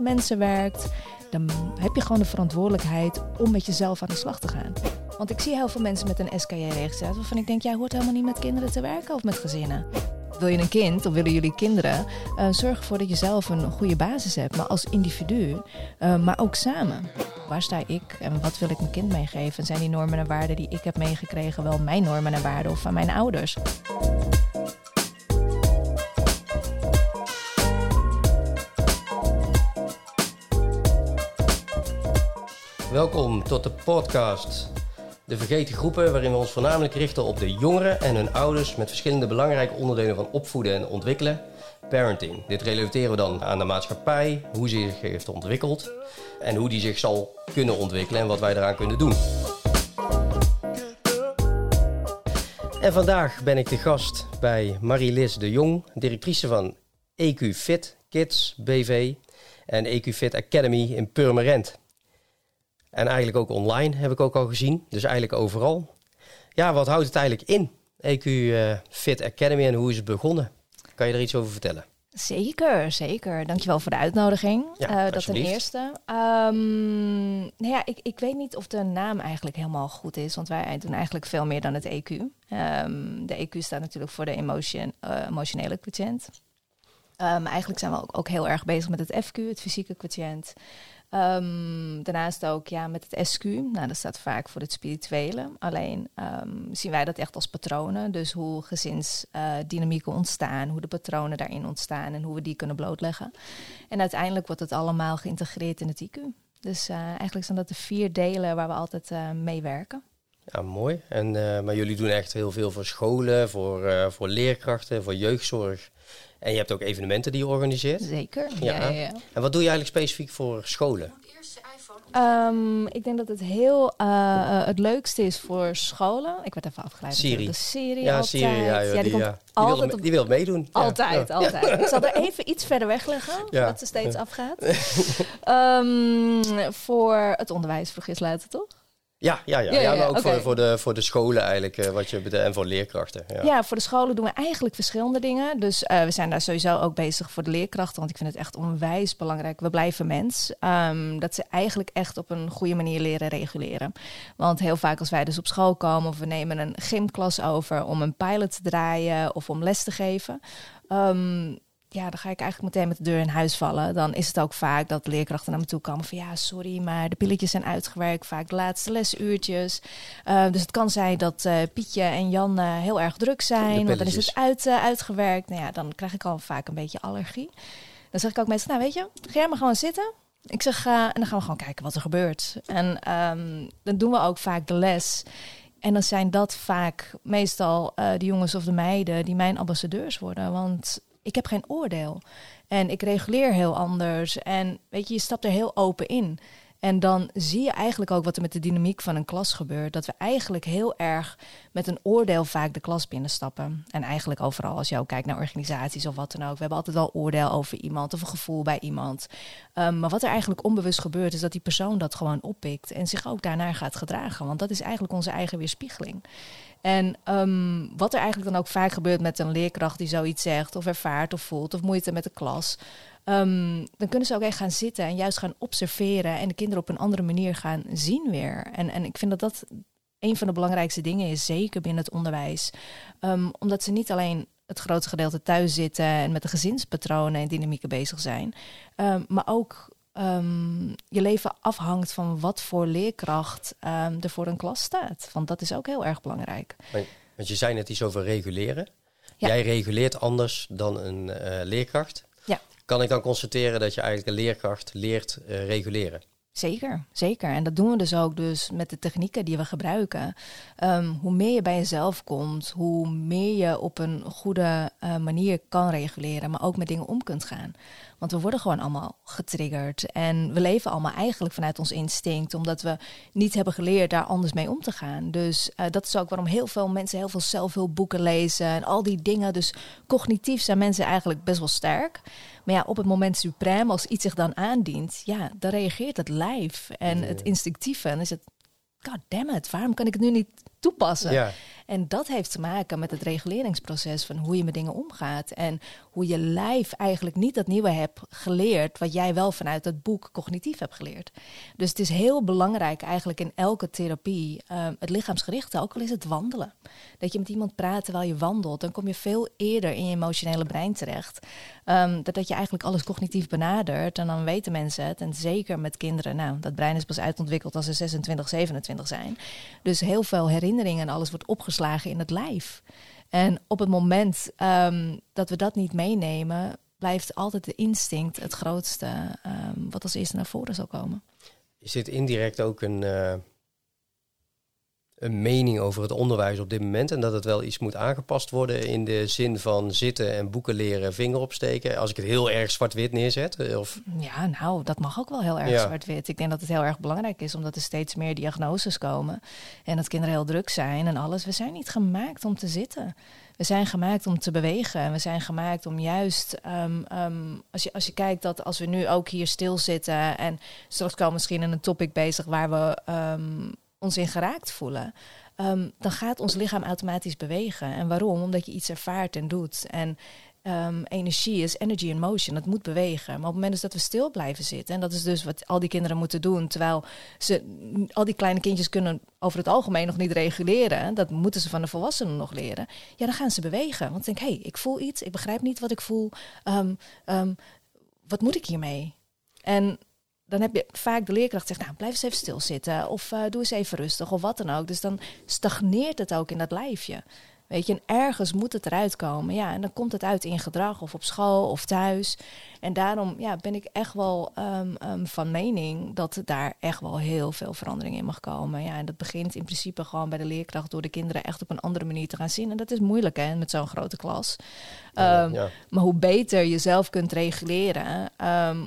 mensen werkt, dan heb je gewoon de verantwoordelijkheid om met jezelf aan de slag te gaan. Want ik zie heel veel mensen met een SKJ-registratie waarvan ik denk, jij hoort helemaal niet met kinderen te werken of met gezinnen. Wil je een kind, of willen jullie kinderen, uh, zorg ervoor dat je zelf een goede basis hebt. Maar als individu, uh, maar ook samen. Waar sta ik en wat wil ik mijn kind meegeven? Zijn die normen en waarden die ik heb meegekregen wel mijn normen en waarden of van mijn ouders? Welkom tot de podcast De Vergeten Groepen, waarin we ons voornamelijk richten op de jongeren en hun ouders met verschillende belangrijke onderdelen van opvoeden en ontwikkelen. Parenting. Dit relateren we dan aan de maatschappij, hoe ze zich heeft ontwikkeld en hoe die zich zal kunnen ontwikkelen en wat wij eraan kunnen doen. En vandaag ben ik de gast bij Marie-Lis de Jong, directrice van EQ Fit Kids BV en EQ Fit Academy in Purmerend. En eigenlijk ook online heb ik ook al gezien. Dus eigenlijk overal. Ja, wat houdt het eigenlijk in? EQ uh, Fit Academy en hoe is het begonnen? Kan je er iets over vertellen? Zeker, zeker. Dankjewel voor de uitnodiging. Ja, uh, dat ten eerste. Um, nou ja, ik, ik weet niet of de naam eigenlijk helemaal goed is, want wij doen eigenlijk veel meer dan het EQ. Um, ehm, de EQ staat natuurlijk voor de emotion, uh, emotionele quotient. Um, eigenlijk zijn we ook, ook heel erg bezig met het FQ, het fysieke quotient. Um, daarnaast ook ja, met het SQ. Nou, dat staat vaak voor het spirituele. Alleen um, zien wij dat echt als patronen. Dus hoe gezinsdynamieken ontstaan, hoe de patronen daarin ontstaan en hoe we die kunnen blootleggen. En uiteindelijk wordt het allemaal geïntegreerd in het IQ. Dus uh, eigenlijk zijn dat de vier delen waar we altijd uh, mee werken. Ja, mooi. En, maar jullie doen echt heel veel voor scholen, voor, voor leerkrachten, voor jeugdzorg. En je hebt ook evenementen die je organiseert. Zeker. Ja. Ja, ja, En wat doe je eigenlijk specifiek voor scholen? Um, ik denk dat het heel uh, uh, het leukste is voor scholen. Ik werd even afgeleid. Siri. De serie ja, altijd. Siri, ja, joh, ja, die, die, komt ja. die, altijd wil, op- die wil meedoen. Ja. Altijd, Ja. altijd. Ik zal er even iets verder weg leggen, Ja. zodat ze steeds afgaat. Ehm, voor het onderwijs vroeg je eens later, toch? Ja, ja, ja, Ja, ja, ja, maar ook voor, voor, de, voor de scholen eigenlijk, eh, wat je en voor leerkrachten. Ja. Ja. voor de scholen doen we eigenlijk verschillende dingen. Dus eh, we zijn daar sowieso ook bezig voor de leerkrachten. Want ik vind het echt onwijs belangrijk. We blijven mens. Ehm, dat ze eigenlijk echt op een goede manier leren reguleren. Want heel vaak als wij dus op school komen... of we nemen een gymklas over om een pilot te draaien... of om les te geven... ehm, ja, dan ga ik eigenlijk meteen met de deur in huis vallen. Dan is het ook vaak dat leerkrachten naar me toe komen van ja, sorry, maar de pilletjes zijn uitgewerkt, vaak de laatste lesuurtjes. Uh, dus het kan zijn dat uh, Pietje en Jan uh, heel erg druk zijn, want dan is het uit, uitgewerkt. Nou ja, dan krijg ik al vaak een beetje allergie. Dan zeg ik ook mensen, nou weet je, ga jij maar gewoon zitten. Ik zeg, en dan gaan we gewoon kijken wat er gebeurt. En um, dan doen we ook vaak de les. En dan zijn dat vaak meestal de jongens of de meiden die mijn ambassadeurs worden. Want ik heb geen oordeel. En ik reguleer heel anders. En weet je, je stapt er heel open in. En dan zie je eigenlijk ook wat er met de dynamiek van een klas gebeurt. Dat we eigenlijk heel erg met een oordeel vaak de klas binnenstappen. En eigenlijk overal, als je ook kijkt naar organisaties of wat dan ook. We hebben altijd wel oordeel over iemand of een gevoel bij iemand. Um, maar wat er eigenlijk onbewust gebeurt, is dat die persoon dat gewoon oppikt. En zich ook daarnaar gaat gedragen. Want dat is eigenlijk onze eigen weerspiegeling. En um, wat er eigenlijk dan ook vaak gebeurt met een leerkracht die zoiets zegt, of ervaart of voelt, of moeite met de klas. Um, dan kunnen ze ook echt gaan zitten en juist gaan observeren en de kinderen op een andere manier gaan zien weer. En, en ik vind dat dat een van de belangrijkste dingen is, zeker binnen het onderwijs. Um, omdat ze niet alleen het grootste gedeelte thuis zitten en met de gezinspatronen en dynamieken bezig zijn, maar ook um, je leven afhangt van wat voor leerkracht um, er voor een klas staat. Want dat is ook heel erg belangrijk. Want je zei net iets over reguleren. Ja. Jij reguleert anders dan een uh, leerkracht. Ja. Kan ik dan constateren dat je eigenlijk een leerkracht leert uh, reguleren? Zeker, zeker. En dat doen we dus ook dus met de technieken die we gebruiken. Um, hoe meer je bij jezelf komt, hoe meer je op een goede uh, manier kan reguleren, maar ook met dingen om kunt gaan. Want we worden gewoon allemaal getriggerd. En we leven allemaal eigenlijk vanuit ons instinct. Omdat we niet hebben geleerd daar anders mee om te gaan. Dus uh, dat is ook waarom heel veel mensen heel veel zelfhulpboeken lezen. En al die dingen. Dus cognitief zijn mensen eigenlijk best wel sterk. Maar ja, op het moment suprem, als iets zich dan aandient. Ja, dan reageert het lijf. En ja. het instinctieve. En is het, god damn it, waarom kan ik het nu niet toepassen? Ja. En dat heeft te maken met het reguleringsproces van hoe je met dingen omgaat. En hoe je lijf eigenlijk niet dat nieuwe hebt geleerd, wat jij wel vanuit het boek cognitief hebt geleerd. Dus het is heel belangrijk eigenlijk in elke therapie, uh, het lichaamsgerichte, ook al is het wandelen. Dat je met iemand praat terwijl je wandelt, dan kom je veel eerder in je emotionele brein terecht. Um, dat, dat je eigenlijk alles cognitief benadert en dan weten mensen het. En zeker met kinderen, nou, dat brein is pas uitontwikkeld als ze 26, 27 zijn. Dus heel veel herinneringen en alles wordt opgeslagen in het lijf. En op het moment um, dat we dat niet meenemen, blijft altijd de instinct het grootste um, wat als eerste naar voren zal komen. Is dit indirect ook een, uh, een mening over het onderwijs op dit moment en dat het wel iets moet aangepast worden in de zin van zitten en boeken leren, vinger opsteken. Als ik het heel erg zwart-wit neerzet? Eh, of... Ja, nou, dat mag ook wel heel erg ja. zwart-wit. Ik denk dat het heel erg belangrijk is omdat er steeds meer diagnoses komen en dat kinderen heel druk zijn en alles. We zijn niet gemaakt om te zitten. We zijn gemaakt om te bewegen. En we zijn gemaakt om juist, um, um, als, je, als je kijkt dat als we nu ook hier stilzitten en straks komen misschien in een topic bezig waar we um, ons in geraakt voelen, um, dan gaat ons lichaam automatisch bewegen. En waarom? Omdat je iets ervaart en doet. En um, energie is energy in motion. Het moet bewegen. Maar op het moment dat we stil blijven zitten, en dat is dus wat al die kinderen moeten doen, terwijl ze al die kleine kindjes kunnen over het algemeen nog niet reguleren, dat moeten ze van de volwassenen nog leren. Ja, dan gaan ze bewegen. Want denk, hey, ik voel iets, ik begrijp niet wat ik voel. Um, wat moet ik hiermee? En dan heb je vaak de leerkracht zegt, nou, blijf eens even stilzitten. Of uh, doe eens even rustig, of wat dan ook. Dus dan stagneert het ook in dat lijfje. Weet je, en ergens moet het eruit komen. Ja, en dan komt het uit in gedrag of op school of thuis. En daarom ja, ben ik echt wel um, um, van mening dat daar echt wel heel veel verandering in mag komen. Ja, en dat begint in principe gewoon bij de leerkracht door de kinderen echt op een andere manier te gaan zien. En dat is moeilijk hè, met zo'n grote klas. Um, ja. Maar hoe beter je zelf kunt reguleren,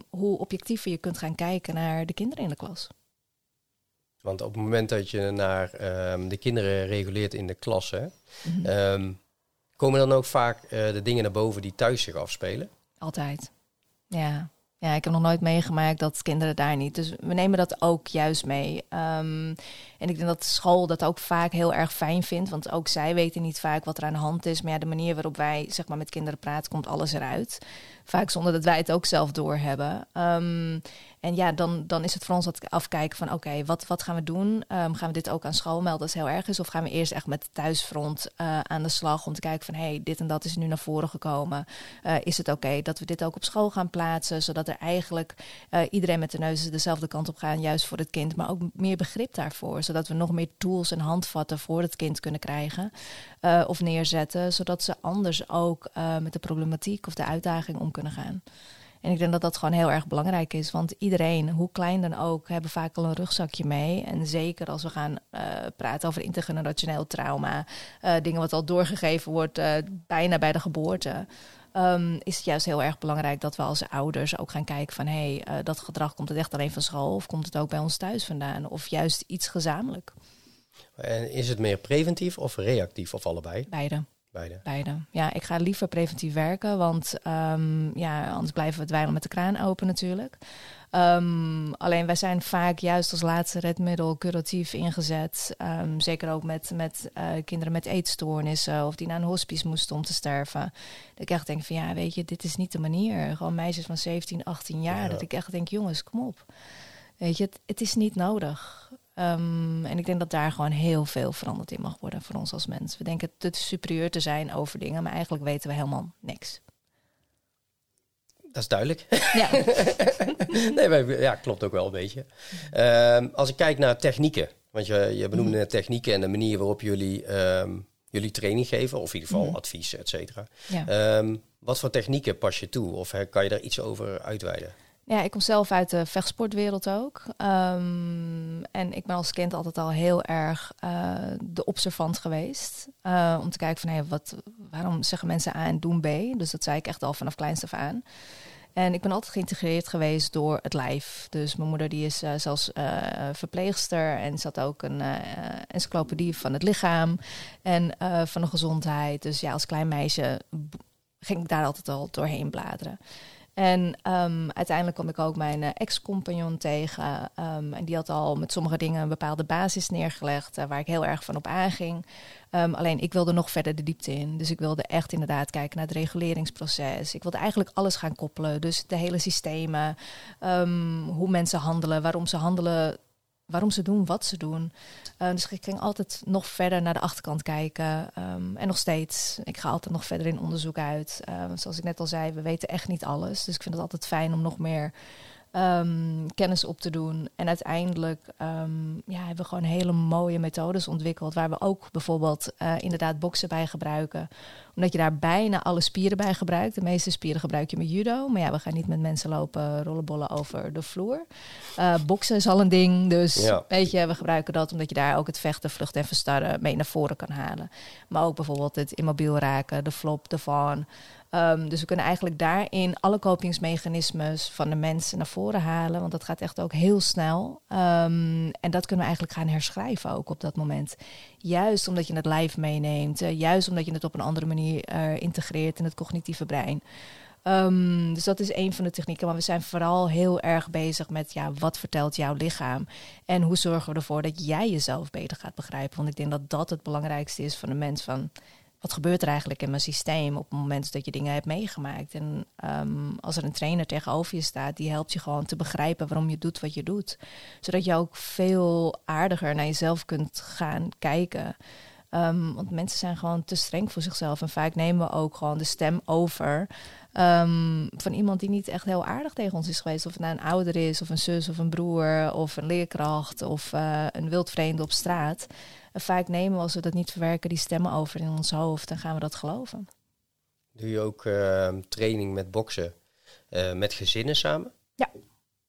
hoe objectiever je kunt gaan kijken naar de kinderen in de klas. Want op het moment dat je naar um, de kinderen reguleert in de klas, hè, mm -hmm. um, komen dan ook vaak uh, de dingen naar boven die thuis zich afspelen? Altijd. Ja. Ja, ik heb nog nooit meegemaakt dat kinderen daar niet. Dus we nemen dat ook juist mee. Um, en ik denk dat de school dat ook vaak heel erg fijn vindt. Want ook zij weten niet vaak wat er aan de hand is. Maar ja, de manier waarop wij zeg maar, met kinderen praten, komt alles eruit. Vaak zonder dat wij het ook zelf doorhebben. Um, en ja, dan, dan is het voor ons wat afkijken van oké, wat, wat gaan we doen? Um, gaan we dit ook aan school melden als het heel erg is? Of gaan we eerst echt met thuisfront uh, aan de slag om te kijken van hé, hey, dit en dat is nu naar voren gekomen. Uh, is het oké dat we dit ook op school gaan plaatsen? Zodat er eigenlijk uh, iedereen met de neus dezelfde kant op gaan, juist voor het kind, maar ook meer begrip daarvoor. Zodat we nog meer tools en handvatten voor het kind kunnen krijgen of neerzetten. Zodat ze anders ook met de problematiek of de uitdaging om kunnen gaan. En ik denk dat dat gewoon heel erg belangrijk is. Want iedereen, hoe klein dan ook, hebben vaak al een rugzakje mee. En zeker als we gaan uh, praten over intergenerationeel trauma, uh, dingen wat al doorgegeven wordt uh, bijna bij de geboorte. Um, is het juist heel erg belangrijk dat we als ouders ook gaan kijken van hé, hey, dat gedrag komt het echt alleen van school of komt het ook bij ons thuis vandaan? Of juist iets gezamenlijk. En is het meer preventief of reactief of allebei? Beide. Beide. Beide. Ja, ik ga liever preventief werken, want um, ja, anders blijven we het met de kraan open natuurlijk. Um, alleen wij zijn vaak juist als laatste redmiddel curatief ingezet. Um, zeker ook met, met uh, kinderen met eetstoornissen of die naar een hospice moesten om te sterven. Dat ik echt denk van ja, weet je, dit is niet de manier. Gewoon meisjes van 17, 18 jaar. Ja. Dat ik echt denk, jongens, kom op. Weet je, het, het is niet nodig. Um, en ik denk dat daar gewoon heel veel veranderd in mag worden voor ons als mens. We denken te superieur te zijn over dingen, maar eigenlijk weten we helemaal niks. Dat is duidelijk. Ja, nee, maar, ja klopt ook wel een beetje. Um, als ik kijk naar technieken, want je, je benoemde net technieken en de manier waarop jullie, um, jullie training geven, of in ieder geval mm. advies, et cetera. Ja. wat voor technieken pas je toe? Of kan je daar iets over uitweiden? Ja, ik kom zelf uit de vechtsportwereld ook. Um, en ik ben als kind altijd al heel erg uh, de observant geweest. Uh, om te kijken van, hé, wat, waarom zeggen mensen A en doen B? Dus dat zei ik echt al vanaf kleinst af aan. En ik ben altijd geïntegreerd geweest door het lijf. Dus mijn moeder die is uh, zelfs verpleegster en zat ook een encyclopedie van het lichaam en van de gezondheid. Dus ja, als klein meisje ging ik daar altijd al doorheen bladeren. En ehm, uiteindelijk kwam ik ook mijn eh, ex-compagnon tegen. Ehm, en die had al met sommige dingen een bepaalde basis neergelegd. waar ik heel erg van op aanging. Um, alleen ik wilde nog verder de diepte in. Dus ik wilde echt inderdaad kijken naar het reguleringsproces. Ik wilde eigenlijk alles gaan koppelen. Dus de hele systemen, hoe mensen handelen, waarom ze handelen waarom ze doen wat ze doen. Uh, dus ik ging altijd nog verder naar de achterkant kijken. Um, en nog steeds. Ik ga altijd nog verder in onderzoek uit. Uh, zoals ik net al zei, we weten echt niet alles. Dus ik vind het altijd fijn om nog meer um, kennis op te doen. En uiteindelijk um, ja, hebben we gewoon hele mooie methodes ontwikkeld. Waar we ook bijvoorbeeld uh, inderdaad boksen bij gebruiken. Omdat je daar bijna alle spieren bij gebruikt. De meeste spieren gebruik je met judo. Maar ja, we gaan niet met mensen lopen rollenbollen over de vloer. Uh, boksen is al een ding. Dus ja. weet je, we gebruiken dat omdat je daar ook het vechten, vluchten en verstarren mee naar voren kan halen. Maar ook bijvoorbeeld het immobiel raken, de flop, de van. Um, dus we kunnen eigenlijk daarin alle kopingsmechanismes van de mensen naar voren halen. Want dat gaat echt ook heel snel. Um, en dat kunnen we eigenlijk gaan herschrijven ook op dat moment. Juist omdat je het live meeneemt. Uh, juist omdat je het op een andere manier uh, integreert in het cognitieve brein. Um, dus dat is een van de technieken. Maar we zijn vooral heel erg bezig met ja, wat vertelt jouw lichaam? En hoe zorgen we ervoor dat jij jezelf beter gaat begrijpen? Want ik denk dat dat het belangrijkste is van de mens. Van wat gebeurt er eigenlijk in mijn systeem op het moment dat je dingen hebt meegemaakt. En um, als er een trainer tegenover je staat, die helpt je gewoon te begrijpen waarom je doet wat je doet. Zodat je ook veel aardiger naar jezelf kunt gaan kijken. Um, want mensen zijn gewoon te streng voor zichzelf. En vaak nemen we ook gewoon de stem over um, van iemand die niet echt heel aardig tegen ons is geweest. Of het nou een ouder is, of een zus, of een broer, of een leerkracht, of uh, een wildvreemde op straat. En vaak nemen we, als we dat niet verwerken, die stemmen over in ons hoofd. Dan gaan we dat geloven. Doe je ook uh, training met boksen uh, met gezinnen samen? Ja.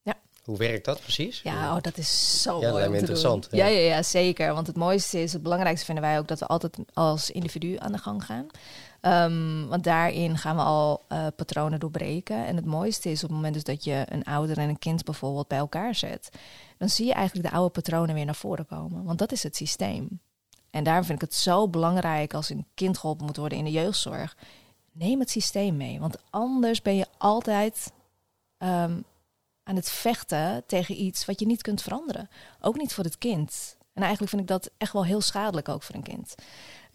ja. Hoe werkt dat precies? Ja, oh, dat is zo ja, mooi. interessant. Ja. Ja, ja, zeker. Want het mooiste is, het belangrijkste vinden wij ook dat we altijd als individu aan de gang gaan. Um, want daarin gaan we al uh, patronen doorbreken. En het mooiste is op het moment dus dat je een ouder en een kind bijvoorbeeld bij elkaar zet. Dan zie je eigenlijk de oude patronen weer naar voren komen. Want dat is het systeem. En daarom vind ik het zo belangrijk als een kind geholpen moet worden in de jeugdzorg. Neem het systeem mee. Want anders ben je altijd um, aan het vechten tegen iets wat je niet kunt veranderen. Ook niet voor het kind. En eigenlijk vind ik dat echt wel heel schadelijk ook voor een kind.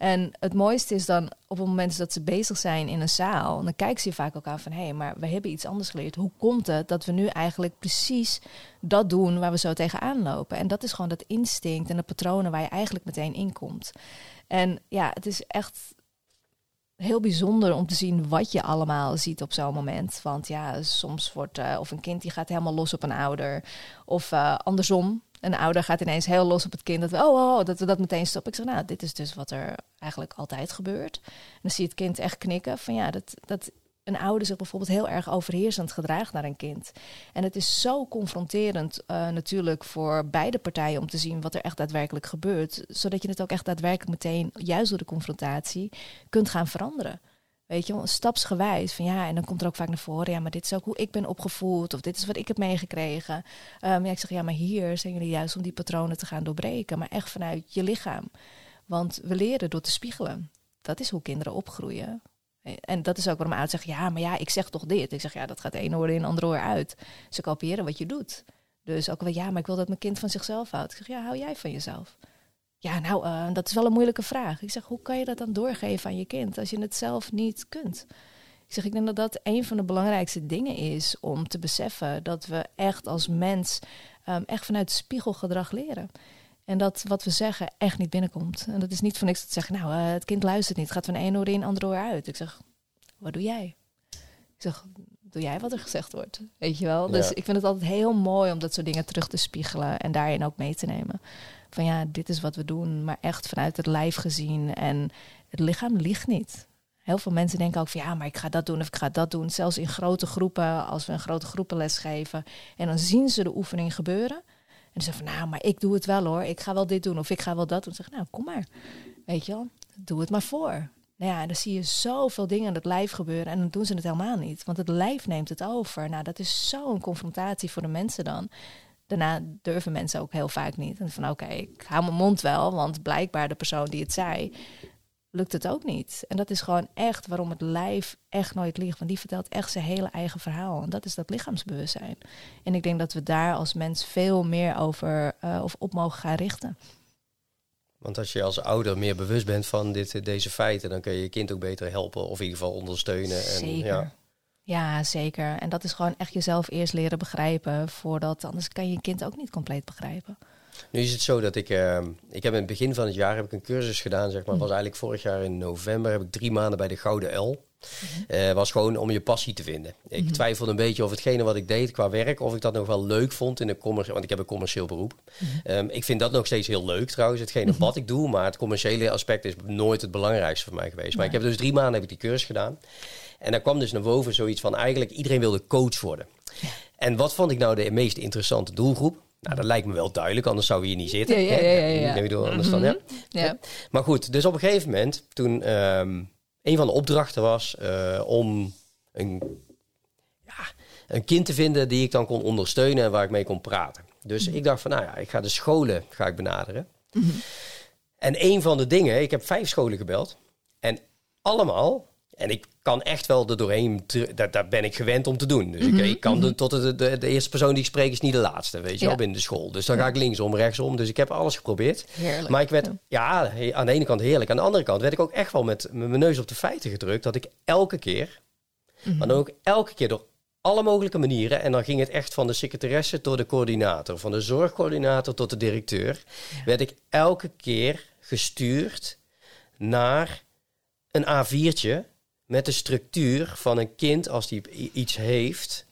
En het mooiste is dan op het moment dat ze bezig zijn in een zaal, dan kijken ze je vaak ook aan van hé, hey, maar we hebben iets anders geleerd. Hoe komt het dat we nu eigenlijk precies dat doen waar we zo tegenaan lopen? En dat is gewoon dat instinct en de patronen waar je eigenlijk meteen in komt. En ja, het is echt heel bijzonder om te zien wat je allemaal ziet op zo'n moment. Want ja, soms wordt uh, of een kind die gaat helemaal los op een ouder, of uh, andersom een ouder gaat ineens heel los op het kind. Dat we, oh, oh, oh, dat we dat meteen stoppen. Ik zeg, nou, dit is dus wat er eigenlijk altijd gebeurt. Dan zie je het kind echt knikken van ja, dat, dat een ouder zich bijvoorbeeld heel erg overheersend gedraagt naar een kind. En het is zo confronterend uh, natuurlijk voor beide partijen om te zien wat er echt daadwerkelijk gebeurt. Zodat je het ook echt daadwerkelijk meteen, juist door de confrontatie, kunt gaan veranderen. Weet je stapsgewijs. Van ja, en dan komt er ook vaak naar voren. Ja, maar dit is ook hoe ik ben opgevoed. Of dit is wat ik heb meegekregen. Um, ja, ik zeg ja, maar hier zijn jullie juist om die patronen te gaan doorbreken. Maar echt vanuit je lichaam. Want we leren door te spiegelen. Dat is hoe kinderen opgroeien. En dat is ook waarom ouders zeggen, ja, maar ja, ik zeg toch dit. Ik zeg, ja, dat gaat één oor in, ander oor uit. Ze kopiëren wat je doet. Dus ook wel, ja, maar ik wil dat mijn kind van zichzelf houdt. Ik zeg, ja, hou jij van jezelf? Ja, nou, uh, dat is wel een moeilijke vraag. Ik zeg, hoe kan je dat dan doorgeven aan je kind als je het zelf niet kunt? Ik zeg, ik denk dat dat een van de belangrijkste dingen is om te beseffen dat we echt als mens um, echt vanuit spiegelgedrag leren. En dat wat we zeggen echt niet binnenkomt. En dat is niet van niks te zeggen, nou, uh, het kind luistert niet, gaat van één oor in, ander oor uit. Ik zeg, wat doe jij? Ik zeg, doe jij wat er gezegd wordt? Weet je wel? Dus ik vind het altijd heel mooi om dat soort dingen terug te spiegelen en daarin ook mee te nemen van ja, dit is wat we doen, maar echt vanuit het lijf gezien. En het lichaam ligt niet. Heel veel mensen denken ook van ja, maar ik ga dat doen of ik ga dat doen. Zelfs in grote groepen, als we een grote groepenles geven. En dan zien ze de oefening gebeuren. En ze zeggen van nou, maar ik doe het wel hoor. Ik ga wel dit doen of ik ga wel dat doen. Zeg nou, kom maar. Weet je wel, doe het maar voor. Nou ja, dan zie je zoveel dingen in het lijf gebeuren en dan doen ze het helemaal niet. Want het lijf neemt het over. Nou, dat is zo'n confrontatie voor de mensen dan daarna durven mensen ook heel vaak niet. En van oké, ik hou mijn mond wel, want blijkbaar de persoon die het zei, lukt het ook niet. En dat is gewoon echt waarom het lijf echt nooit liegt. Want die vertelt echt zijn hele eigen verhaal. En dat is dat lichaamsbewustzijn. En ik denk dat we daar als mens veel meer over uh, of op mogen gaan richten. Want als je als ouder meer bewust bent van dit, deze feiten, dan kun je je kind ook beter helpen of in ieder geval ondersteunen. En, zeker. Ja. Ja, zeker. En dat is gewoon echt jezelf eerst leren begrijpen, voordat anders kan je je kind ook niet compleet begrijpen. Nu is het zo dat ik, uh, ik heb in het begin van het jaar heb ik een cursus gedaan, zeg maar. Mm. was eigenlijk vorig jaar in november, heb ik drie maanden bij de Gouden L. Uh, was gewoon om je passie te vinden. Ik mhm. twijfelde een beetje of hetgene wat ik deed qua werk, of ik dat nog wel leuk vond in een commercieel, want ik heb een commercieel beroep. Mhm. Um, ik vind dat nog steeds heel leuk trouwens, hetgene wat ik doe, maar het commerciële aspect is nooit het belangrijkste voor mij geweest. Maar ik heb dus drie maanden heb ik die cursus gedaan. En daar kwam dus naar boven zoiets van eigenlijk iedereen wilde coach worden. En wat vond ik nou de meest interessante doelgroep? Nou, dat lijkt me wel duidelijk, anders zou we hier niet zitten. Ja, ja, ja. ja, ja. Door, anders dan, ja. ja. Maar goed, dus op een gegeven moment, toen um, een van de opdrachten was uh, om een, ja, een kind te vinden die ik dan kon ondersteunen en waar ik mee kon praten. Dus ik dacht van, nou ja, ik ga de scholen ga ik benaderen. Mm -hmm. En een van de dingen, ik heb vijf scholen gebeld. En allemaal en ik kan echt wel er doorheen, daar, daar ben ik gewend om te doen. Dus ik, mhm, ik, kan de, mhm. tot de, de, de, eerste persoon die ik spreek is niet de laatste, weet je wel, binnen de school. Dus dan ga ik linksom, rechtsom. Dus ik heb alles geprobeerd. Heerlijk. Maar ik werd, ja, aan de ene kant heerlijk. Aan de andere kant werd ik ook echt wel met mijn neus op de feiten gedrukt. Dat ik elke keer, mhm. maar dan ook elke keer door alle mogelijke manieren. En dan ging het echt van de secretaresse tot de coördinator. Van de zorgcoördinator tot de directeur. Werd ik elke keer gestuurd naar een A4'tje met de structuur van een kind als die iets heeft,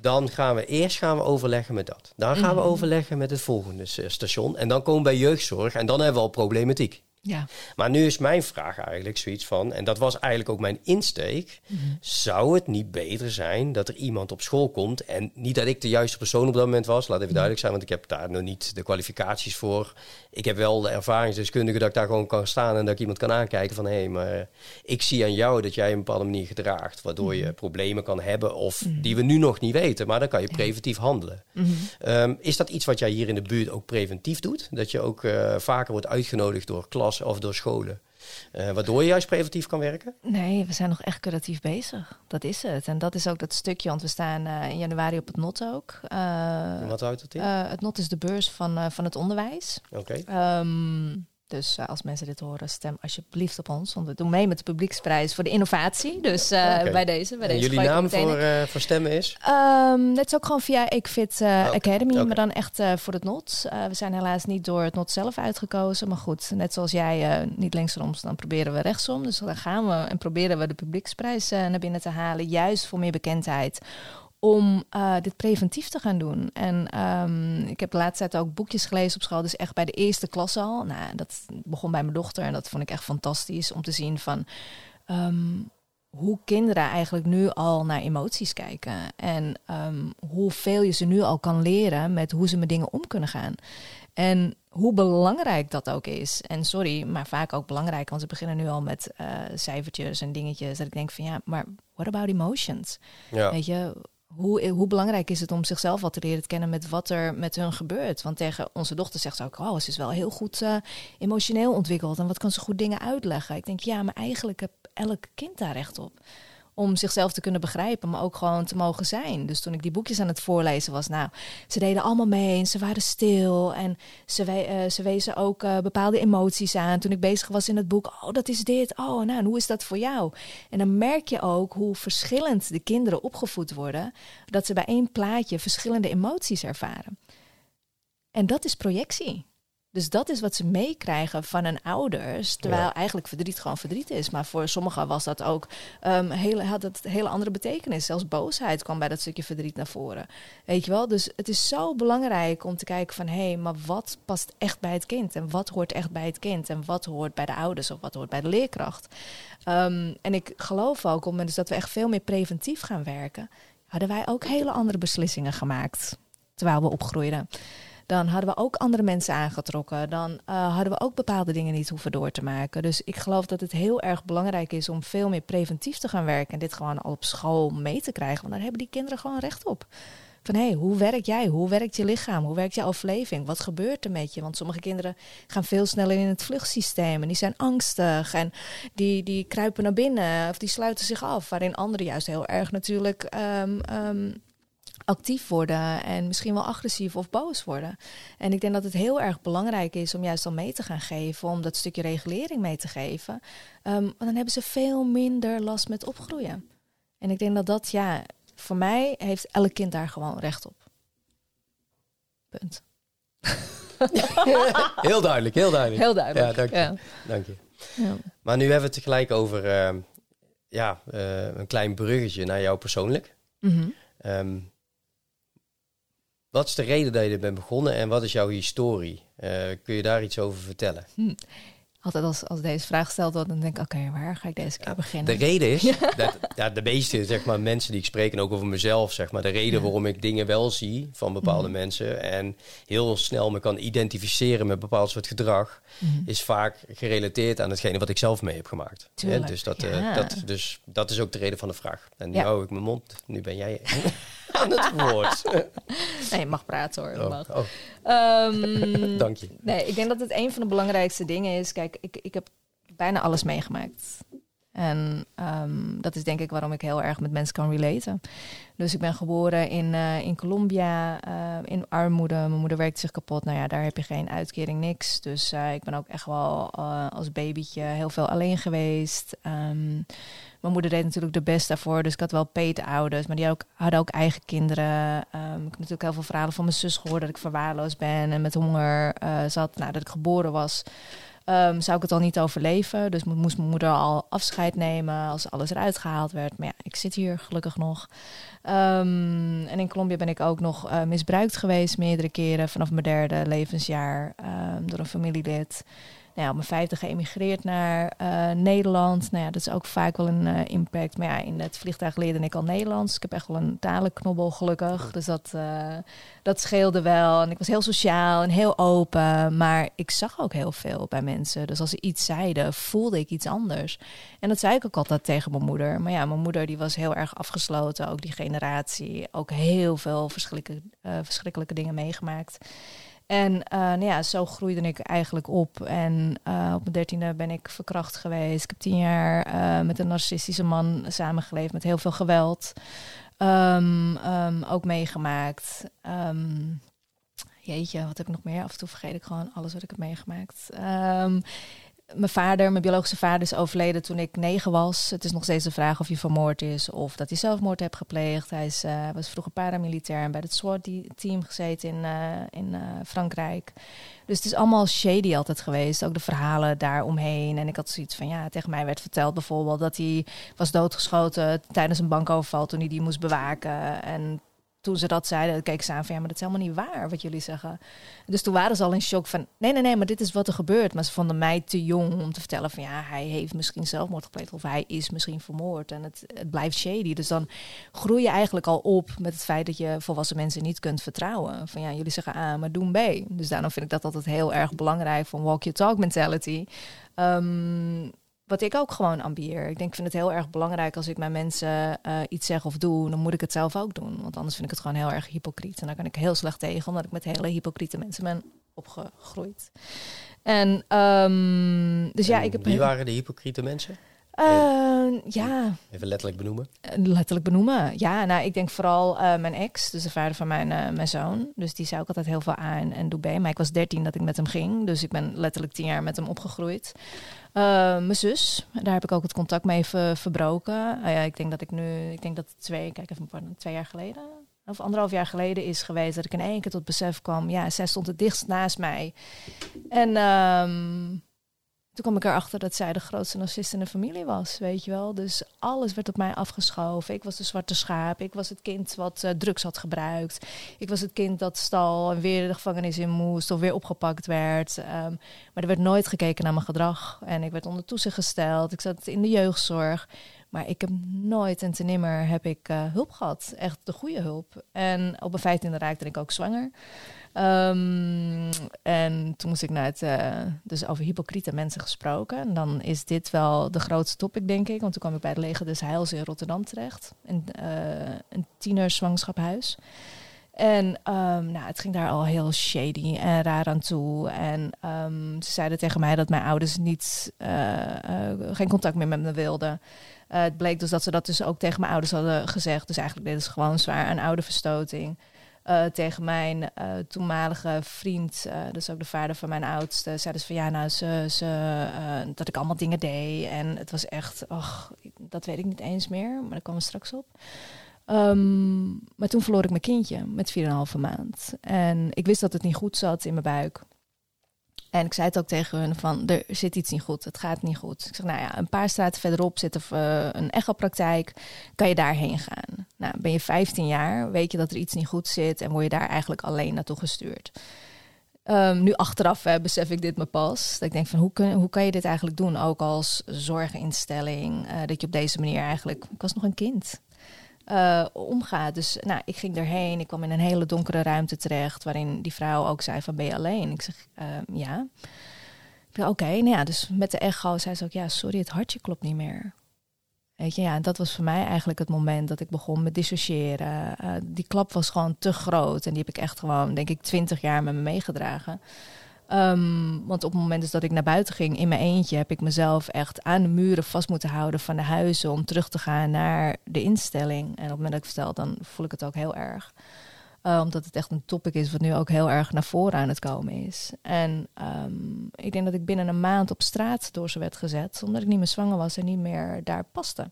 dan gaan we eerst gaan we overleggen met dat. Dan gaan we mhm. overleggen met het volgende station. En dan komen we bij jeugdzorg en dan hebben we al problematiek. Ja. Maar nu is mijn vraag eigenlijk zoiets van, en dat was eigenlijk ook mijn insteek, mhm. zou het niet beter zijn dat er iemand op school komt en niet dat ik de juiste persoon op dat moment was, laat even mhm. duidelijk zijn, want ik heb daar nog niet de kwalificaties voor. Ik heb wel de ervaringsdeskundige dat ik daar gewoon kan staan en dat ik iemand kan aankijken van, hé, hey, maar ik zie aan jou dat jij een bepaalde manier gedraagt, waardoor je mhm. problemen kan hebben of die we nu nog niet weten, maar dan kan je preventief handelen. Um, is dat iets wat jij hier in de buurt ook preventief doet? Dat je ook uh, vaker wordt uitgenodigd door klas of door scholen. Uh, waardoor je juist preventief kan werken? Nee, we zijn nog echt curatief bezig. Dat is het. En dat is ook dat stukje, want we staan uh, in januari op het NOT ook. Uh, wat houdt het in? het NOT is de beurs van, van het onderwijs. Oké. Okay. Um, ehm, dus uh, als mensen dit horen, stem alsjeblieft op ons. Want we doen mee met de publieksprijs voor de innovatie. Dus uh, okay. bij deze. Bij en deze jullie naam voor, uh, voor stemmen is? Um, dat is ook gewoon via Equifit okay. Academy. Okay. Maar dan echt voor het NOT. we zijn helaas niet door het NOT zelf uitgekozen. Maar goed, net zoals jij niet linksom, dan proberen we rechtsom. Dus dan gaan we en proberen we de publieksprijs naar binnen te halen. Juist voor meer bekendheid om uh, dit preventief te gaan doen. En um, ik heb de laatste tijd ook boekjes gelezen op school, dus echt bij de eerste klas al. Nou, dat begon bij mijn dochter en dat vond ik echt fantastisch om te zien van um, hoe kinderen eigenlijk nu al naar emoties kijken. En um, hoeveel je ze nu al kan leren met hoe ze met dingen om kunnen gaan. En hoe belangrijk dat ook is. En sorry, maar vaak ook belangrijk, want ze beginnen nu al met uh, cijfertjes en dingetjes. Dat ik denk van ja, maar what about emotions? Ja. Weet je, hoe, hoe belangrijk is het om zichzelf wat te leren kennen met wat er met hun gebeurt? Want tegen onze dochter zegt ze ook, oh, ze is wel heel goed uh, emotioneel ontwikkeld en wat kan ze goed dingen uitleggen. Ik denk, ja, maar eigenlijk heb elk kind daar recht op om zichzelf te kunnen begrijpen, maar ook gewoon te mogen zijn. Dus toen ik die boekjes aan het voorlezen was, nou, ze deden allemaal mee en ze waren stil en ze, we, uh, ze wezen ook uh, bepaalde emoties aan. Toen ik bezig was in het boek, oh, dat is dit, oh, nou, en hoe is dat voor jou? En dan merk je ook hoe verschillend de kinderen opgevoed worden, dat ze bij één plaatje verschillende emoties ervaren. En dat is projectie. Dus dat is wat ze meekrijgen van hun ouders. Terwijl eigenlijk verdriet gewoon verdriet is. Maar voor sommigen was dat ook um, hele, had het hele andere betekenis. Zelfs boosheid kwam bij dat stukje verdriet naar voren. Weet je wel? Dus het is zo belangrijk om te kijken van hé, hey, maar wat past echt bij het kind? En wat hoort echt bij het kind? En wat hoort bij de ouders of wat hoort bij de leerkracht? Um, en ik geloof ook, om dus dat we echt veel meer preventief gaan werken, hadden wij ook hele andere beslissingen gemaakt. Terwijl we opgroeiden. Dan hadden we ook andere mensen aangetrokken. Dan uh, hadden we ook bepaalde dingen niet hoeven door te maken. Dus ik geloof dat het heel erg belangrijk is om veel meer preventief te gaan werken. En dit gewoon al op school mee te krijgen. Want daar hebben die kinderen gewoon recht op. Van hé, hey, hoe werk jij? Hoe werkt je lichaam? Hoe werkt je overleving? Wat gebeurt er met je? Want sommige kinderen gaan veel sneller in het vluchtsysteem en die zijn angstig en die, die kruipen naar binnen of die sluiten zich af. Waarin anderen juist heel erg natuurlijk ehm, ehm, actief worden en misschien wel agressief of boos worden. En ik denk dat het heel erg belangrijk is om juist dan mee te gaan geven, om dat stukje regulering mee te geven. Um, want dan hebben ze veel minder last met opgroeien. En ik denk dat dat, ja, voor mij heeft elk kind daar gewoon recht op. Punt. heel duidelijk, heel duidelijk. Heel duidelijk. Ja, dank je. Ja. Dank je. Ja. Maar nu hebben we het tegelijk over uh, ja, uh, een klein bruggetje naar jou persoonlijk. Mm -hmm. um, wat is de reden dat je er bent begonnen en wat is jouw historie? Uh, kun je daar iets over vertellen? Hm. Altijd als, als deze vraag gesteld wordt, dan denk ik, oké, waar ga ik deze keer beginnen? De reden is, dat, ja, de meeste zeg maar, mensen die ik spreek, en ook over mezelf, zeg maar, de reden waarom ik dingen wel zie van bepaalde mhm. mensen en heel snel me kan identificeren met bepaald soort gedrag, mhm. is vaak gerelateerd aan hetgene wat ik zelf mee heb gemaakt. Ja, dus, dat, uh, dat, dus dat is ook de reden van de vraag. En nu hou ik mijn mond, nu ben jij aan het woord. nee, je mag praten hoor. Oh. Oh. Um, Dank je. Nee, ik denk dat het een van de belangrijkste dingen is. Kijk, ik, ik heb bijna alles meegemaakt. En um, dat is denk ik waarom ik heel erg met mensen kan relaten. Dus ik ben geboren in, uh, in Colombia, uh, in armoede. Mijn moeder werkte zich kapot. Nou ja, daar heb je geen uitkering, niks. Dus uh, ik ben ook echt wel als babytje heel veel alleen geweest. Um, mijn moeder deed natuurlijk de best daarvoor. Dus ik had wel peetouders, maar die hadden ook, ook eigen kinderen. Um, ik heb natuurlijk heel veel verhalen van mijn zus gehoord dat ik verwaarloosd ben en met honger zat. Nou, dat ik geboren was. Um, zou ik het al niet overleven. Dus moest mijn moeder al afscheid nemen als alles eruit gehaald werd. Maar ja, ik zit hier gelukkig nog. Um, en in Colombia ben ik ook nog uh, misbruikt geweest meerdere keren vanaf mijn derde levensjaar um, door een familielid nou ja, op mijn vijfde geëmigreerd naar uh, Nederland. Nou ja, dat is ook vaak wel een uh, impact. Maar ja, in het vliegtuig leerde ik al Nederlands. Ik heb echt wel een talenknobbel, gelukkig. Dus dat, uh, dat scheelde wel. En ik was heel sociaal en heel open. Maar ik zag ook heel veel bij mensen. Dus als ze iets zeiden, voelde ik iets anders. En dat zei ik ook altijd tegen mijn moeder. Maar ja, mijn moeder die was heel erg afgesloten. Ook die generatie. Ook heel veel verschrikkelijke, verschrikkelijke dingen meegemaakt. En uh, nou ja, zo groeide ik eigenlijk op. En uh, op mijn dertiende ben ik verkracht geweest. Ik heb tien jaar uh, met een narcistische man samengeleefd met heel veel geweld. Um, um, ook meegemaakt. Um, jeetje, wat heb ik nog meer? Af en toe vergeet ik gewoon alles wat ik heb meegemaakt mijn vader, mijn biologische vader, is overleden toen ik negen was. Het is nog steeds de vraag of hij vermoord is of dat hij zelfmoord heeft gepleegd. Hij is, uh, was vroeger paramilitair en bij het SWAT-team gezeten in, uh, in uh, Frankrijk. Dus het is allemaal shady altijd geweest. Ook de verhalen daaromheen. En ik had zoiets van, ja, tegen mij werd verteld bijvoorbeeld dat hij was doodgeschoten tijdens een bankoverval toen hij die moest bewaken. En toen ze dat zeiden, keek ze aan van ja, maar dat is helemaal niet waar wat jullie zeggen. Dus toen waren ze al in shock van nee, nee, nee, maar dit is wat er gebeurt. Maar ze vonden mij te jong om te vertellen van ja, hij heeft misschien zelfmoord gepleegd of hij is misschien vermoord. En het, het blijft shady. Dus dan groei je eigenlijk al op met het feit dat je volwassen mensen niet kunt vertrouwen. Van ja, jullie zeggen A, maar doen B. Dus daarom vind ik dat altijd heel erg belangrijk van walk your talk mentality. Um, wat ik ook gewoon ambieer. Ik denk, ik vind het heel erg belangrijk als ik mijn mensen uh, iets zeg of doe, dan moet ik het zelf ook doen. Want anders vind ik het gewoon heel erg hypocriet. En daar kan ik heel slecht tegen, omdat ik met hele hypocriete mensen ben opgegroeid. En um, dus ja, ik heb. Wie waren de hypocriete mensen? Uh, ja. Even letterlijk benoemen. Letterlijk benoemen. Ja, nou, ik denk vooral uh, mijn ex, dus de vader van mijn, mijn zoon. Dus die zei ook altijd heel veel A en, en doe B. Maar ik was dertien dat ik met hem ging. Dus ik ben letterlijk tien jaar met hem opgegroeid. Uh, mijn zus, daar heb ik ook het contact mee ver, verbroken. Uh, ja, ik denk dat ik nu, ik denk dat twee, kijk even, pardon, twee jaar geleden, of anderhalf jaar geleden is geweest dat ik in één keer tot besef kwam. Ja, zij stond het dichtst naast mij. En um, toen kwam ik erachter dat zij de grootste narcist in de familie was, weet je wel. Dus alles werd op mij afgeschoven. Ik was de zwarte schaap. Ik was het kind wat uh, drugs had gebruikt. Ik was het kind dat stal en weer de gevangenis in moest of weer opgepakt werd. Um, maar er werd nooit gekeken naar mijn gedrag. En ik werd onder toezicht gesteld. Ik zat in de jeugdzorg. Maar ik heb nooit en te nimmer heb ik uh, hulp gehad. Echt de goede hulp. En op een vijftiende raakte ik ook zwanger. Um, en toen moest ik naar het, uh, dus over hypocriete mensen gesproken. En dan is dit wel de grootste topic, denk ik. Want toen kwam ik bij het Leger des Heils in Rotterdam terecht. In, uh, een tienerzwangschaphuis. En ehm, nou, het ging daar al heel shady en raar aan toe. En ehm, ze zeiden tegen mij dat mijn ouders niet, eh, eh, geen contact meer met me wilden. Het bleek dus dat ze dat dus ook tegen mijn ouders hadden gezegd. Dus eigenlijk deden ze gewoon zwaar aan ouderverstoting. Uh, tegen mijn uh, toenmalige vriend, uh, dus ook de vader van mijn oudste, zeiden ze van ja, nou, ze, ze, dat ik allemaal dingen deed. En het was echt, ach, dat weet ik niet eens meer, maar daar komen we straks op. Um, maar toen verloor ik mijn kindje met 4,5 maand. En ik wist dat het niet goed zat in mijn buik. En ik zei het ook tegen hun van, er zit iets niet goed, het gaat niet goed. Ik zeg, nou ja, een paar straten verderop zit uh, een echopraktijk, kan je daarheen gaan? Nou, ben je 15 jaar, weet je dat er iets niet goed zit en word je daar eigenlijk alleen naartoe gestuurd. Um, nu achteraf besef ik dit me pas. Dat ik denk van hoe, kun, hoe kan je dit eigenlijk doen? Ook als zorginstelling. Uh, dat je op deze manier eigenlijk. Ik was nog een kind uh, omgaat. Dus nou, ik ging erheen. Ik kwam in een hele donkere ruimte terecht. Waarin die vrouw ook zei van ben je alleen? Ik zeg uh, ja. Oké, nou ja, dus met de echo zei ze ook ja, sorry, het hartje klopt niet meer. Weet je, ja, dat was voor mij eigenlijk het moment dat ik begon met dissociëren. Uh, die klap was gewoon te groot en die heb ik echt gewoon, denk ik, twintig jaar met me meegedragen. Um, want op het moment dus dat ik naar buiten ging in mijn eentje, heb ik mezelf echt aan de muren vast moeten houden van de huizen om terug te gaan naar de instelling. En op het moment dat ik vertel, dan voel ik het ook heel erg. Uh, omdat het echt een topic is wat nu ook heel erg naar voren aan het komen is. En um, ik denk dat ik binnen een maand op straat door ze werd gezet, omdat ik niet meer zwanger was en niet meer daar paste.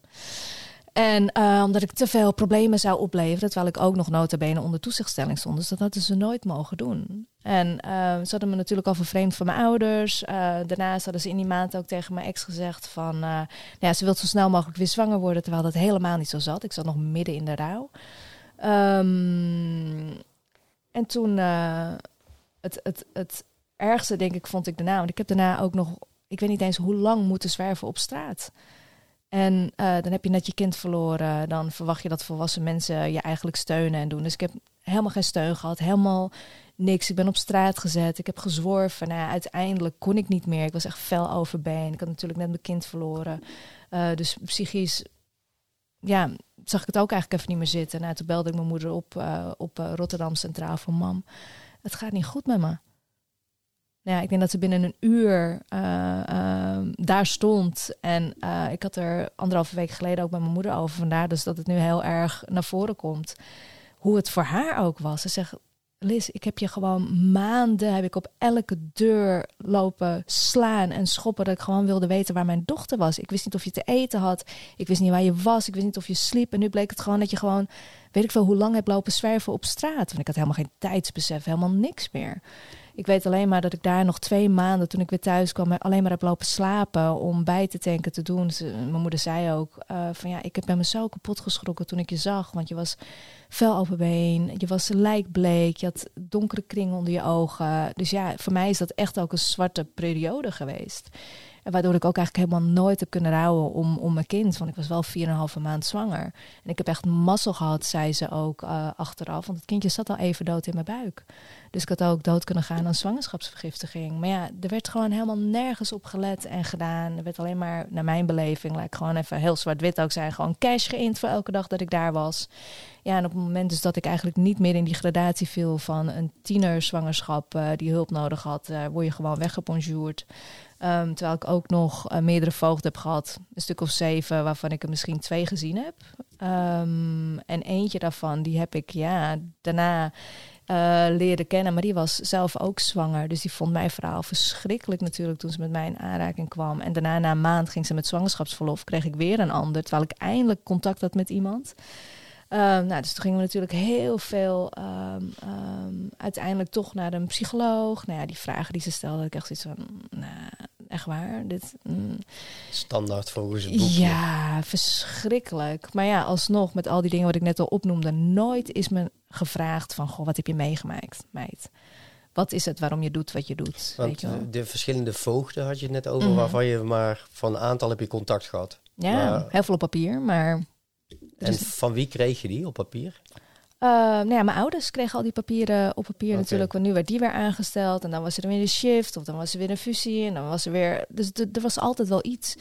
En uh, omdat ik te veel problemen zou opleveren, terwijl ik ook nog notabene onder toezichtstelling stond. Dus dat hadden ze nooit mogen doen. En uh, ze hadden me natuurlijk al vervreemd van mijn ouders. Uh, daarnaast hadden ze in die maand ook tegen mijn ex gezegd van... nou ja, ze wil zo snel mogelijk weer zwanger worden, terwijl dat helemaal niet zo zat. Ik zat nog midden in de rouw. Um, en toen, het, het, het ergste denk ik vond ik daarna... Want ik heb daarna ook nog, ik weet niet eens hoe lang moeten zwerven op straat... En uh, dan heb je net je kind verloren. Dan verwacht je dat volwassen mensen je eigenlijk steunen en doen. Dus ik heb helemaal geen steun gehad. Helemaal niks. Ik ben op straat gezet. Ik heb gezworven. Nou ja, uiteindelijk kon ik niet meer. Ik was echt fel overbeen. Ik had natuurlijk net mijn kind verloren. Uh, dus psychisch ja, zag ik het ook eigenlijk even niet meer zitten. Nou, toen belde ik mijn moeder op uh, op Rotterdam Centraal van... Mam, het gaat niet goed met me. Nou ja, ik denk dat ze binnen een uur uh, uh, daar stond. En uh, ik had er anderhalve week geleden ook met mijn moeder over. Vandaar dus dat het nu heel erg naar voren komt. Hoe het voor haar ook was. Ze zegt, Liz, ik heb je gewoon maanden... heb ik op elke deur lopen slaan en schoppen... dat ik gewoon wilde weten waar mijn dochter was. Ik wist niet of je te eten had. Ik wist niet waar je was. Ik wist niet of je sliep. En nu bleek het gewoon dat je gewoon... weet ik veel hoe lang heb lopen zwerven op straat. Want ik had helemaal geen tijdsbesef. Helemaal niks meer. Ik weet alleen maar dat ik daar nog twee maanden, toen ik weer thuis kwam, alleen maar heb lopen slapen om bij te tanken te doen. Mijn moeder zei ook uh, van ja, ik ben me zo kapot geschrokken toen ik je zag. Want je was fel overbeen, je was lijkbleek, je had donkere kringen onder je ogen. Dus ja, voor mij is dat echt ook een zwarte periode geweest. Waardoor ik ook eigenlijk helemaal nooit heb kunnen rouwen om, om mijn kind. Want ik was wel 4,5 maand zwanger. En ik heb echt mazzel gehad, zei ze ook uh, achteraf. Want het kindje zat al even dood in mijn buik. Dus ik had ook dood kunnen gaan aan zwangerschapsvergiftiging. Maar ja, er werd gewoon helemaal nergens op gelet en gedaan. Er werd alleen maar, naar mijn beleving, ik gewoon even heel zwart-wit ook zijn, gewoon cash geïnd voor elke dag dat ik daar was. Ja, en op het moment dus dat ik eigenlijk niet meer in die gradatie viel van een tienerzwangerschap uh, die hulp nodig had, uh, word je gewoon weggebonjourd. Um, terwijl ik ook nog uh, meerdere voogden heb gehad. Een stuk of zeven, waarvan ik er misschien twee gezien heb. Um, en eentje daarvan, die heb ik ja, daarna uh, leren kennen. Maar die was zelf ook zwanger. Dus die vond mijn verhaal verschrikkelijk natuurlijk toen ze met mij in aanraking kwam. En daarna, na een maand, ging ze met zwangerschapsverlof. Kreeg ik weer een ander, terwijl ik eindelijk contact had met iemand. Uh, nou, dus toen gingen we natuurlijk heel veel um, um, uiteindelijk toch naar een psycholoog. Nou ja, die vragen die ze stelde, ik echt zoiets van, nou, echt waar. Dit, mm. Standaard volgens het boekje. Ja, verschrikkelijk. Maar ja, alsnog, met al die dingen wat ik net al opnoemde, nooit is me gevraagd van, goh, wat heb je meegemaakt, meid? Wat is het waarom je doet wat je doet? Want weet je wel? de verschillende voogden had je het net over, mm -hmm. waarvan je maar van een aantal heb je contact gehad. Ja, maar, heel veel op papier, maar... En van wie kreeg je die op papier? Uh, nou ja, mijn ouders kregen al die papieren op papier okay. natuurlijk. Want nu werd die weer aangesteld. En dan was er weer een shift. Of dan was er weer een fusie. En dan was er weer... Dus er was altijd wel iets.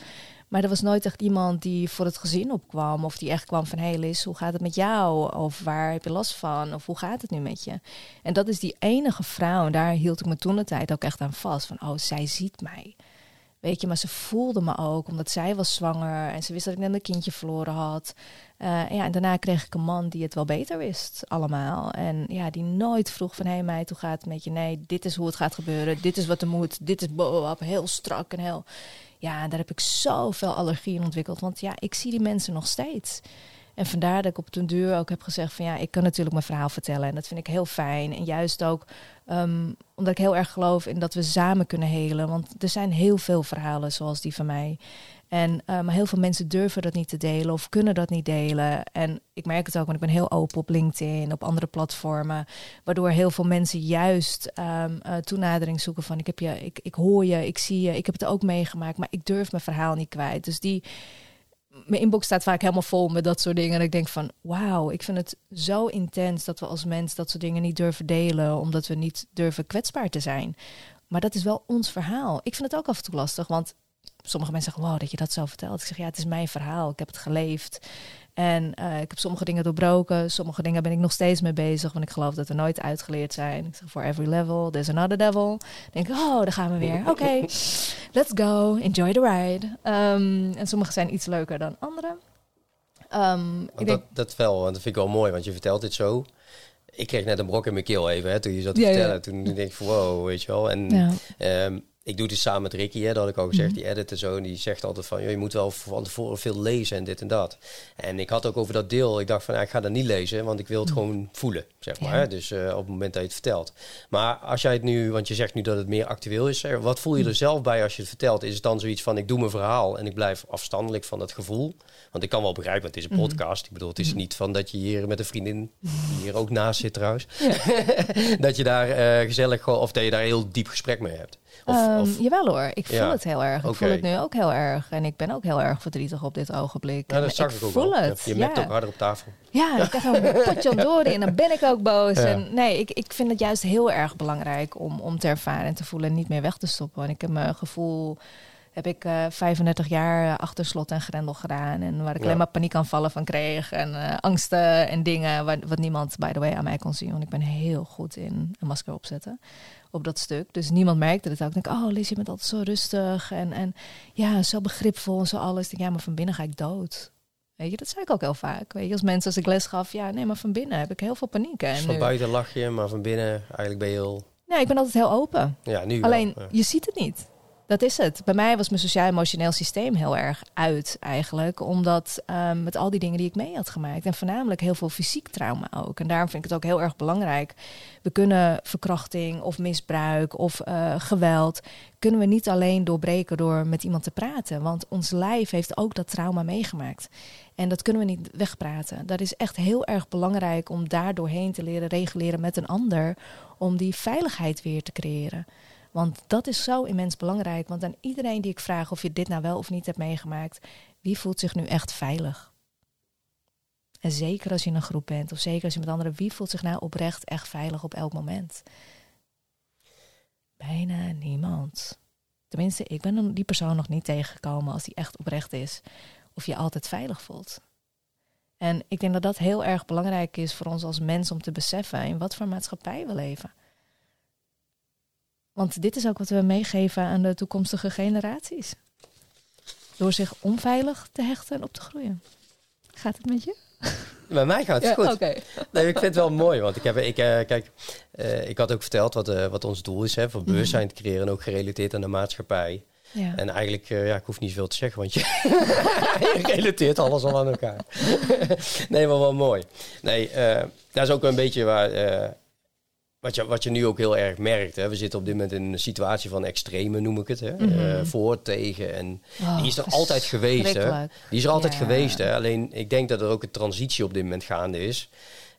Maar er was nooit echt iemand die voor het gezin opkwam. Of die echt kwam van, hey Liz, hoe gaat het met jou? Of waar heb je last van? Of hoe gaat het nu met je? En dat is die enige vrouw. En daar hield ik me toen de tijd ook echt aan vast. Van, oh, zij ziet mij. Weet je, maar ze voelde me ook, omdat zij was zwanger. En ze wist dat ik net een kindje verloren had. Uh, ja, en daarna kreeg ik een man die het wel beter wist, allemaal. En ja, die nooit vroeg van, hé hey, meid, hoe gaat het met je? Nee, dit is hoe het gaat gebeuren. Dit is wat er moet. Dit is heel strak en heel... Ja, daar heb ik zoveel allergie in ontwikkeld. Want ja, ik zie die mensen nog steeds. En vandaar dat ik op de deur ook heb gezegd van ja, ik kan natuurlijk mijn verhaal vertellen. En dat vind ik heel fijn. En juist ook um, omdat ik heel erg geloof in dat we samen kunnen helen. Want er zijn heel veel verhalen zoals die van mij. En um, heel veel mensen durven dat niet te delen of kunnen dat niet delen. En ik merk het ook, want ik ben heel open op LinkedIn, op andere platformen. Waardoor heel veel mensen juist um, uh, toenadering zoeken van ik, heb je, ik, ik hoor je, ik zie je, ik heb het ook meegemaakt, maar ik durf mijn verhaal niet kwijt. Dus die, mijn inbox staat vaak helemaal vol met dat soort dingen. En ik denk van, wauw, ik vind het zo intens dat we als mens dat soort dingen niet durven delen, omdat we niet durven kwetsbaar te zijn. Maar dat is wel ons verhaal. Ik vind het ook af en toe lastig, want sommige mensen zeggen, wow, dat je dat zo vertelt. Ik zeg, ja, het is mijn verhaal. Ik heb het geleefd. En uh, ik heb sommige dingen doorbroken. Sommige dingen ben ik nog steeds mee bezig. Want ik geloof dat we nooit uitgeleerd zijn. Ik zeg, for every level, there's another devil. Dan denk ik, oh, daar gaan we weer. Oké, okay, let's go. Enjoy the ride. Um, en sommige zijn iets leuker dan andere. Um, ik dat, denk... dat wel, want dat vind ik wel mooi. Want je vertelt dit zo ik kreeg net een brok in mijn keel even, hè, toen je zat te ja, vertellen. Ja. Toen denk ik van wow, weet je wel. En ja. um, ik doe het samen met Ricky, hè, dat had ik al gezegd, mm die edit en zo. En die zegt altijd van, je moet wel van tevoren veel lezen en dit en dat. En ik had ook over dat deel, ik dacht van, ja, ik ga dat niet lezen, want ik wil het mhm. gewoon voelen, zeg maar. Hè? Dus uh, op het moment dat je het vertelt. Maar als jij het nu, want je zegt nu dat het meer actueel is, wat voel je er mhm. zelf bij als je het vertelt? Is het dan zoiets van, ik doe mijn verhaal en ik blijf afstandelijk van het gevoel? Want ik kan wel begrijpen, het is een mhm. podcast. Ik bedoel, het is niet van dat je hier met een vriendin, die hier ook naast zit trouwens, dat je daar uh, gezellig, of dat je daar heel diep gesprek mee hebt. Of, um, of... Jawel hoor, ik voel het heel erg. Ik voel het nu ook heel erg. En ik ben ook heel erg verdrietig op dit ogenblik. Ja, dat zag ik, ik ook voel wel. het. Je merkt ook harder op tafel. Ja, ik krijg een potje door en dan ben ik ook boos. En nee, ik, ik vind het juist heel erg belangrijk om, om te ervaren en te voelen en niet meer weg te stoppen. En ik heb mijn gevoel heb ik uh, eh, 35 jaar achter slot en grendel gedaan. En waar ik alleen maar paniekaanvallen van kreeg. En uh, angsten en dingen wat, wat niemand, by the way, aan mij kon zien. Want ik ben heel goed in een masker opzetten op dat stuk. Dus niemand merkte het ook. Ik denk, oh Liz, je bent altijd zo rustig. En, en ja, zo begripvol en zo alles. Ik denk, ja, maar van binnen ga ik dood. Weet je, dat zei ik ook heel vaak. Weet je, als mensen als ik les gaf, ja, nee, maar van binnen heb ik heel veel paniek. En van buiten lach je, maar van binnen eigenlijk ben je heel... Nee, ik ben altijd heel open. Ja, nu Alleen, wel, je ziet het niet. Dat is het. Bij mij was mijn sociaal-emotioneel systeem heel erg uit eigenlijk. Omdat um, met al die dingen die ik mee had gemaakt. En voornamelijk heel veel fysiek trauma ook. En daarom vind ik het ook heel erg belangrijk. We kunnen verkrachting of misbruik of uh, geweld... kunnen we niet alleen doorbreken door met iemand te praten. Want ons lijf heeft ook dat trauma meegemaakt. En dat kunnen we niet wegpraten. Dat is echt heel erg belangrijk om daar doorheen te leren reguleren met een ander. Om die veiligheid weer te creëren. Want dat is zo immens belangrijk. Want aan iedereen die ik vraag of je dit nou wel of niet hebt meegemaakt, wie voelt zich nu echt veilig? En zeker als je in een groep bent, of zeker als je met anderen, wie voelt zich nou oprecht echt veilig op elk moment? Bijna niemand. Tenminste, ik ben die persoon nog niet tegengekomen als die echt oprecht is. Of je altijd veilig voelt. En ik denk dat dat heel erg belangrijk is voor ons als mens om te beseffen in wat voor maatschappij we leven. Want dit is ook wat we meegeven aan de toekomstige generaties. Door zich onveilig te hechten en op te groeien. Gaat het met je? Bij mij gaat het goed. Nee, ik vind het wel mooi, want ik heb, ik, uh, kijk, uh, ik had ook verteld wat, uh, wat ons doel is, hè, van bewustzijn te creëren, ook gerelateerd aan de maatschappij. Ja. En eigenlijk, ja, ik hoef niet veel te zeggen, want je, je relateert alles al aan elkaar. nee, maar wel mooi. Nee, dat is ook een beetje waar wat je, wat je nu ook heel erg merkt, hè, we zitten op dit moment in een situatie van extreme, noem ik het. Hè, mm -hmm. voor, tegen. En oh, die is er altijd geweest. Hè. Die is er altijd geweest. Hè. Alleen ik denk dat er ook een transitie op dit moment gaande is.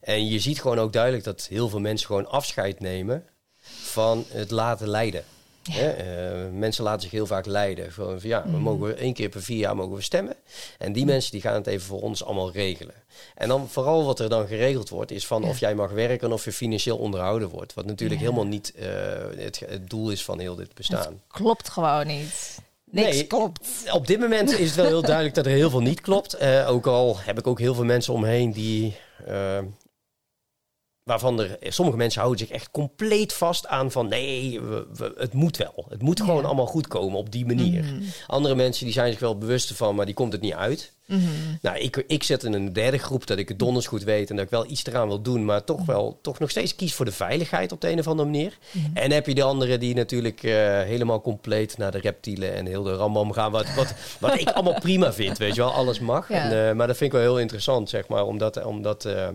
En je ziet gewoon ook duidelijk dat heel veel mensen gewoon afscheid nemen van het laten leiden. Ja. Uh, mensen laten zich heel vaak leiden. Van, ja, we mhm. mogen één keer per vier jaar mogen we stemmen. En die mensen die gaan het even voor ons allemaal regelen. En dan vooral wat er dan geregeld wordt, is van of jij mag werken of je financieel onderhouden wordt. Wat natuurlijk helemaal niet uh, het, het, doel is van heel dit bestaan. klopt gewoon niet. Niks Nee. klopt. Op dit moment is het wel heel duidelijk dat er heel veel niet klopt. Eh, ook al heb ik ook heel veel mensen omheen die. eh, waarvan er. Sommige mensen houden zich echt compleet vast aan van. Nee, we- we- het moet wel. Het moet gewoon Ja. allemaal goed komen op die manier. Mhm. Andere mensen die zijn zich wel bewust ervan, maar die komt het niet uit. Mhm. Nou, ik, ik zit in een derde groep dat ik het donders goed weet en dat ik wel iets eraan wil doen, maar toch wel toch nog steeds kies voor de veiligheid op de een of andere manier. Mhm. En heb je de anderen die natuurlijk eh, helemaal compleet naar de reptielen en heel de rambam gaan, wat, wat, wat ik allemaal prima vind, weet je wel, alles mag. Ja. En, eh, maar dat vind ik wel heel interessant, zeg maar, om dat, om dat, eh,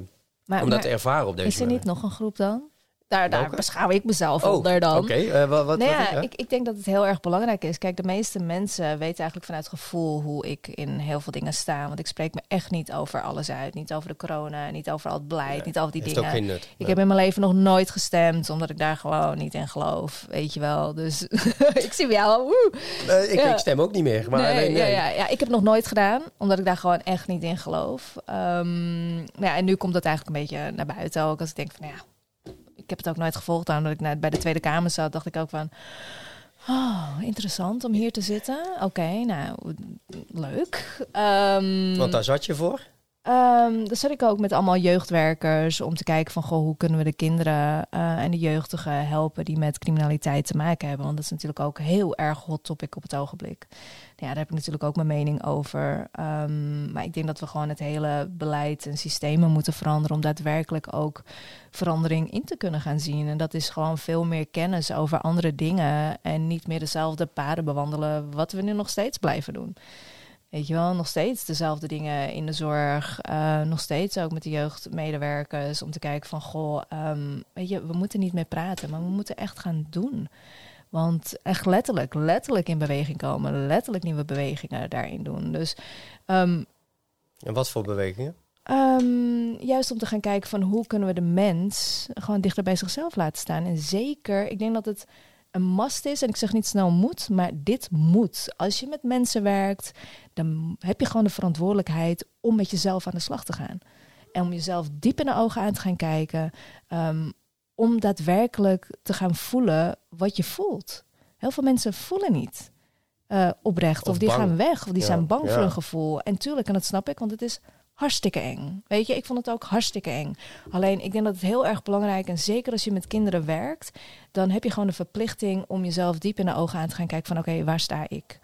Maar, om dat maar te ervaren op deze is er manier. niet nog een groep dan? Daar, daar beschouw ik mezelf Oh, onder dan. Oké, eh, wat, wat, Nou ja, ik, ik denk dat het heel erg belangrijk is. Kijk, de meeste mensen weten eigenlijk vanuit gevoel hoe ik in heel veel dingen sta. Want ik spreek me echt niet over alles uit. Niet over de corona, niet over al het beleid, niet over die dingen. ook geen nut. Ik heb in mijn leven nog nooit gestemd, omdat ik daar gewoon niet in geloof. Weet je wel. Dus ik zie jou. Eh, ik, stem ook niet meer. Maar nee, nee, nee. Ja, ja, ik heb nog nooit gedaan, omdat ik daar gewoon echt niet in geloof. Ehm, nou ja, en nu komt dat eigenlijk een beetje naar buiten ook. Als ik denk van, nou ja, ik heb het ook nooit gevolgd. Omdat ik net bij de Tweede Kamer zat, dacht ik ook van... Oh, interessant om hier te zitten. Oké, nou, leuk. Ehm, Want daar zat je voor? Ehm daar zat ik ook met allemaal jeugdwerkers om te kijken van goh, hoe kunnen we de kinderen eh, en de jeugdigen helpen die met criminaliteit te maken hebben. Want dat is natuurlijk ook heel erg hot topic op het ogenblik. Ja, daar heb ik natuurlijk ook mijn mening over. Ehm, maar ik denk dat we gewoon het hele beleid en systemen moeten veranderen om daadwerkelijk ook verandering in te kunnen gaan zien. En dat is gewoon veel meer kennis over andere dingen en niet meer dezelfde paden bewandelen wat we nu nog steeds blijven doen. Weet je wel, nog steeds dezelfde dingen in de zorg. eh, nog steeds ook met de jeugdmedewerkers. Om te kijken van, goh, ehm, weet je, we moeten niet meer praten, maar we moeten echt gaan doen. Want echt letterlijk, letterlijk in beweging komen. Letterlijk nieuwe bewegingen daarin doen. Dus ehm, En wat voor bewegingen? Ehm, juist om te gaan kijken van hoe kunnen we de mens gewoon dichter bij zichzelf laten staan. En zeker, ik denk dat het een must is. En ik zeg niet snel moet, maar dit moet. Als je met mensen werkt, dan heb je gewoon de verantwoordelijkheid om met jezelf aan de slag te gaan. En om jezelf diep in de ogen aan te gaan kijken. ehm, om daadwerkelijk te gaan voelen wat je voelt. Heel veel mensen voelen niet eh, oprecht. Of, Of die bang. gaan weg. Of die Ja, zijn bang voor een gevoel. En tuurlijk, en dat snap ik, want het is hartstikke eng. Weet je, ik vond het ook hartstikke eng. Alleen, ik denk dat het heel erg belangrijk en zeker als je met kinderen werkt, dan heb je gewoon de verplichting om jezelf diep in de ogen aan te gaan kijken van oké, waar sta ik?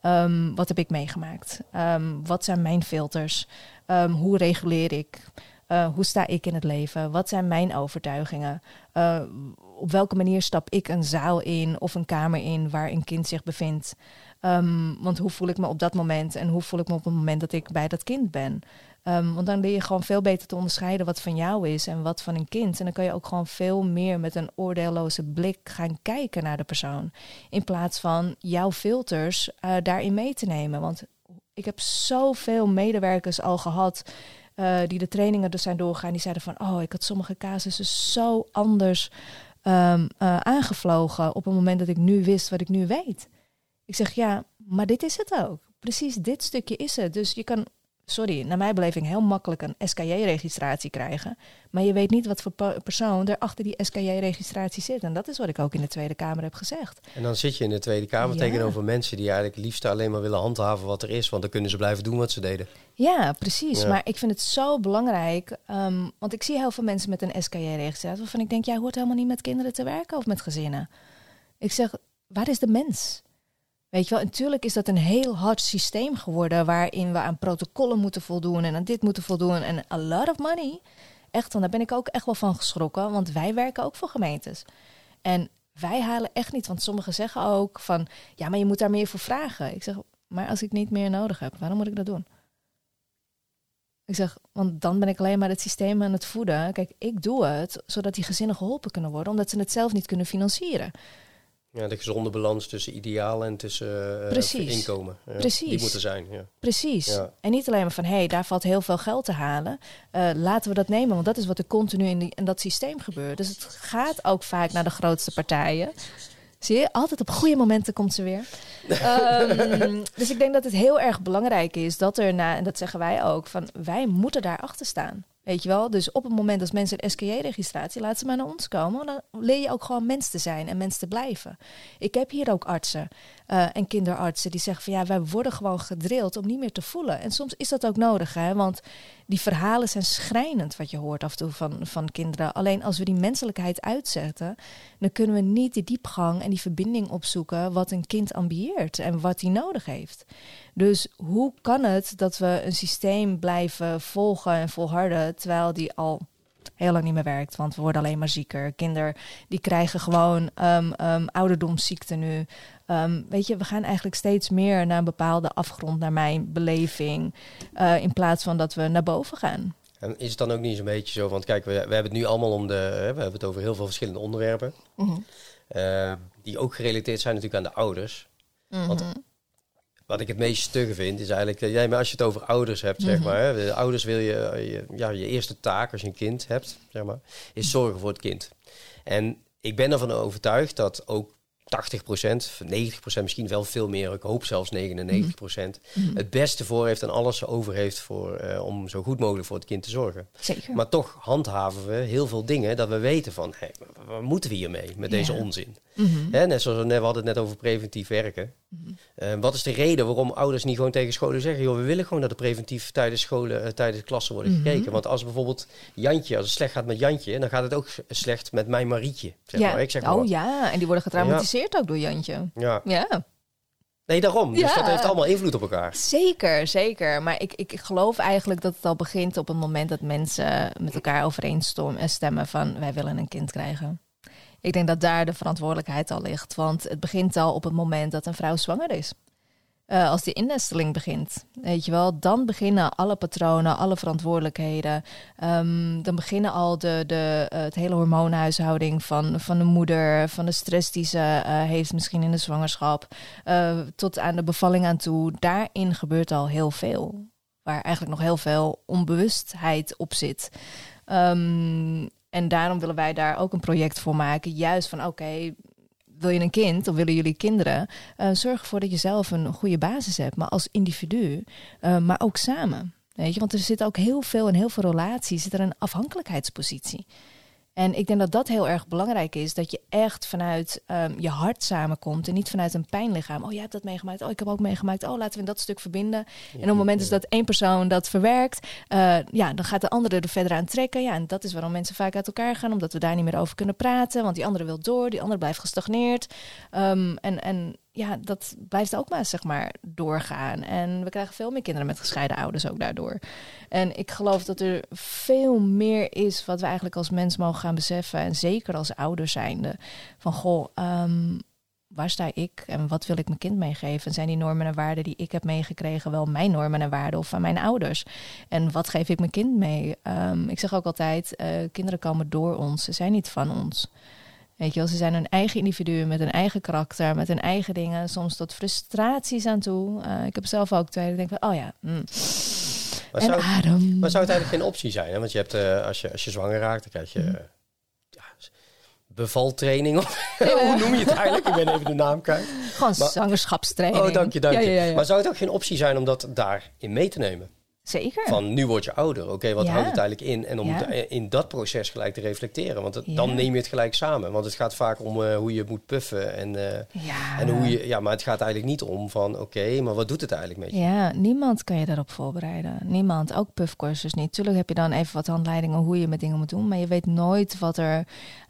Ehm, wat heb ik meegemaakt? Ehm, wat zijn mijn filters? Ehm, hoe reguleer ik? Eh, hoe sta ik in het leven? Wat zijn mijn overtuigingen? Eh, op welke manier stap ik een zaal in of een kamer in waar een kind zich bevindt? Want hoe voel ik me op dat moment en hoe voel ik me op het moment dat ik bij dat kind ben? Ehm, want dan leer je gewoon veel beter te onderscheiden wat van jou is en wat van een kind. En dan kan je ook gewoon veel meer met een oordeelloze blik gaan kijken naar de persoon. In plaats van jouw filters eh, daarin mee te nemen. Want ik heb zoveel medewerkers al gehad eh, die de trainingen dus zijn doorgegaan. Die zeiden van, oh, ik had sommige casussen zo anders ehm, eh, aangevlogen op het moment dat ik nu wist wat ik nu weet. Ik zeg, ja, maar dit is het ook. Precies dit stukje is het. Dus je kan, sorry, naar mijn beleving heel makkelijk een SKJ-registratie krijgen. Maar je weet niet wat voor per- persoon er achter die SKJ-registratie zit. En dat is wat ik ook in de Tweede Kamer heb gezegd. En dan zit je in de Tweede Kamer Ja. tegenover mensen die eigenlijk liefst alleen maar willen handhaven wat er is. Want dan kunnen ze blijven doen wat ze deden. Ja, precies. Ja. Maar ik vind het zo belangrijk. ehm, want ik zie heel veel mensen met een SKJ-registratie. waarvan ik denk, jij hoort helemaal niet met kinderen te werken of met gezinnen. Ik zeg, waar is de mens? Weet je wel, natuurlijk is dat een heel hard systeem geworden. waarin we aan protocollen moeten voldoen en aan dit moeten voldoen. En a lot of money. Echt, want daar ben ik ook echt wel van geschrokken. Want wij werken ook voor gemeentes. En wij halen echt niet, want sommigen zeggen ook van ja, maar je moet daar meer voor vragen. Ik zeg, maar als ik niet meer nodig heb, waarom moet ik dat doen? Ik zeg, want dan ben ik alleen maar het systeem aan het voeden. Kijk, ik doe het zodat die gezinnen geholpen kunnen worden, omdat ze het zelf niet kunnen financieren. Ja, de gezonde balans tussen idealen en tussen eh, Precies. inkomen. Ja, Precies. Die moet er zijn, ja. Precies. Ja. En niet alleen maar van hé, hey, daar valt heel veel geld te halen. Eh, laten we dat nemen, want dat is wat er continu in, die, in dat systeem gebeurt. Dus het gaat ook vaak naar de grootste partijen. Zie je, altijd op goede momenten komt ze weer. Ehm, dus ik denk dat het heel erg belangrijk is dat er na, en dat zeggen wij ook, van wij moeten daar achter staan. Weet je wel? Dus op het moment dat mensen een SKJ-registratie, laten ze maar naar ons komen. Dan leer je ook gewoon mens te zijn en mens te blijven. Ik heb hier ook artsen uh, en kinderartsen die zeggen van ja, wij worden gewoon gedrild om niet meer te voelen. En soms is dat ook nodig, hè? want die verhalen zijn schrijnend wat je hoort af en toe van, van kinderen. Alleen als we die menselijkheid uitzetten, dan kunnen we niet die diepgang en die verbinding opzoeken wat een kind ambieert en wat hij nodig heeft. Dus hoe kan het dat we een systeem blijven volgen en volharden terwijl die al heel lang niet meer werkt. Want we worden alleen maar zieker. Kinderen die krijgen gewoon um, um, ouderdomsziekte nu. Um, weet je, we gaan eigenlijk steeds meer naar een bepaalde afgrond, naar mijn beleving. Uh, in plaats van dat we naar boven gaan. En is het dan ook niet zo'n beetje zo? Want kijk, we, we hebben het nu allemaal om de. we hebben het over heel veel verschillende onderwerpen. Mm -hmm. uh, die ook gerelateerd zijn natuurlijk aan de ouders. Mm -hmm. Want wat ik het meest stugge vind, is eigenlijk... Ja, maar als je het over ouders hebt, zeg mhm. maar... Hè, de ouders wil je, je... Ja, je eerste taak als je een kind hebt, zeg maar... is zorgen voor het kind. En ik ben ervan overtuigd dat ook 80% 90% misschien wel veel meer. Ik hoop zelfs 99 procent. Mhm. Het beste voor heeft en alles over heeft voor, uh, om zo goed mogelijk voor het kind te zorgen. Zeker. Maar toch handhaven we heel veel dingen dat we weten van, hey, wat moeten we hiermee met deze onzin? Mm net zoals we, net, we hadden het net over preventief werken. Mm wat is de reden waarom ouders niet gewoon tegen scholen zeggen, joh, we willen gewoon dat er preventief tijdens scholen, uh, tijdens klassen worden mhm. gekeken. Want als bijvoorbeeld Jantje, als het slecht gaat met Jantje, dan gaat het ook slecht met mijn Marietje. Zeg ja. maar. Ik zeg oh ja, en die worden getraumatiseerd ook door Jantje. Ja. Ja. Nee, daarom. Dus dat heeft allemaal invloed op elkaar. Zeker, zeker. Maar ik, ik geloof eigenlijk dat het al begint op het moment dat mensen met elkaar overeenstemmen van wij willen een kind krijgen. Ik denk dat daar de verantwoordelijkheid al ligt. Want het begint al op het moment dat een vrouw zwanger is. Uh, als die innesteling begint. Weet je wel, dan beginnen alle patronen, alle verantwoordelijkheden. Um, dan beginnen al de, de, uh, het hele hormoonhuishouding van, van de moeder, van de stress die ze uh, heeft, misschien in de zwangerschap, tot aan de bevalling aan toe. Daarin gebeurt al heel veel. Waar eigenlijk nog heel veel onbewustheid op zit. Um, en daarom willen wij daar ook een project voor maken. Juist van oké, wil je een kind of willen jullie kinderen? Uh, zorg ervoor dat je zelf een goede basis hebt, maar als individu, uh, maar ook samen. Weet je, want er zit ook heel veel in heel veel relaties zit er een afhankelijkheidspositie. En ik denk dat dat heel erg belangrijk is. Dat je echt vanuit um, je hart samenkomt. En niet vanuit een pijnlichaam. Oh, jij hebt dat meegemaakt. Oh, ik heb ook meegemaakt. Oh, laten we in dat stuk verbinden. En op het moment is dat één persoon dat verwerkt. Uh, ja, dan gaat de andere er verder aan trekken. Ja, en dat is waarom mensen vaak uit elkaar gaan. Omdat we daar niet meer over kunnen praten. Want die andere wil door. Die andere blijft gestagneerd. Um, en, en ja, dat blijft ook maar, zeg maar, doorgaan. En we krijgen veel meer kinderen met gescheiden ouders ook daardoor. En ik geloof dat er veel meer is wat we eigenlijk als mens mogen gaan beseffen. En zeker als ouders zijnde. Van, goh, um, waar sta ik en wat wil ik mijn kind meegeven? En zijn die normen en waarden die ik heb meegekregen wel mijn normen en waarden of van mijn ouders? En wat geef ik mijn kind mee? Um, ik zeg ook altijd, uh, kinderen komen door ons, ze zijn niet van ons. Weet je wel, ze zijn een eigen individu met een eigen karakter, met hun eigen dingen. Soms tot frustraties aan toe. Uh, ik heb zelf ook twee. Ik denk van, oh ja. Mm. Maar, zou, adem. maar zou het eigenlijk geen optie zijn? Hè? Want je hebt, uh, als, je, als je zwanger raakt, dan krijg je mm. ja, bevaltraining. Of, hoe noem je het eigenlijk? Ik ben even de naam kwijt. Gewoon maar, zwangerschapstraining. Oh, dank je, dank je. Ja, maar zou het ook geen optie zijn om dat daarin mee te nemen? Zeker. Van nu word je ouder. Oké, okay, wat ja. houdt het eigenlijk in? En om ja. in dat proces gelijk te reflecteren. Want het, ja. dan neem je het gelijk samen. Want het gaat vaak om uh, hoe je moet puffen. En, uh, en hoe je. Ja, maar het gaat eigenlijk niet om van oké, okay, maar wat doet het eigenlijk met je? Ja, niemand kan je daarop voorbereiden. Niemand. Ook puffcourses niet. Tuurlijk heb je dan even wat handleidingen hoe je met dingen moet doen. Maar je weet nooit wat er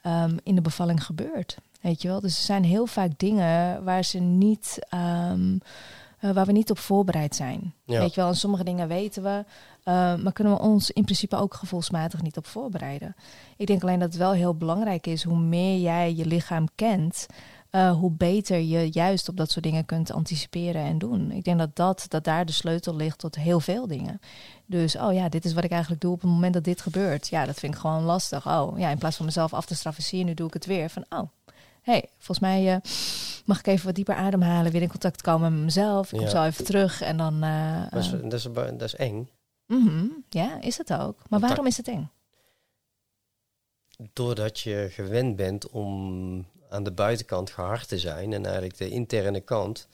um, in de bevalling gebeurt. Weet je wel? Dus er zijn heel vaak dingen waar ze niet. Um, uh, waar we niet op voorbereid zijn. Ja. Weet je wel, en sommige dingen weten we, uh, maar kunnen we ons in principe ook gevoelsmatig niet op voorbereiden. Ik denk alleen dat het wel heel belangrijk is, hoe meer jij je lichaam kent, uh, hoe beter je juist op dat soort dingen kunt anticiperen en doen. Ik denk dat, dat, dat daar de sleutel ligt tot heel veel dingen. Dus, oh ja, dit is wat ik eigenlijk doe op het moment dat dit gebeurt. Ja, dat vind ik gewoon lastig. Oh ja, in plaats van mezelf af te straffen, zie je, nu doe ik het weer. Van, oh, hey, volgens mij uh, mag ik even wat dieper ademhalen, weer in contact komen met mezelf. Ik kom zo even terug en dan... Uh, dat, is, dat, is, dat is eng. Mm -hmm. Ja, is het ook. Maar waarom is het eng? Doordat je gewend bent om aan de buitenkant gehard te zijn en eigenlijk de interne kant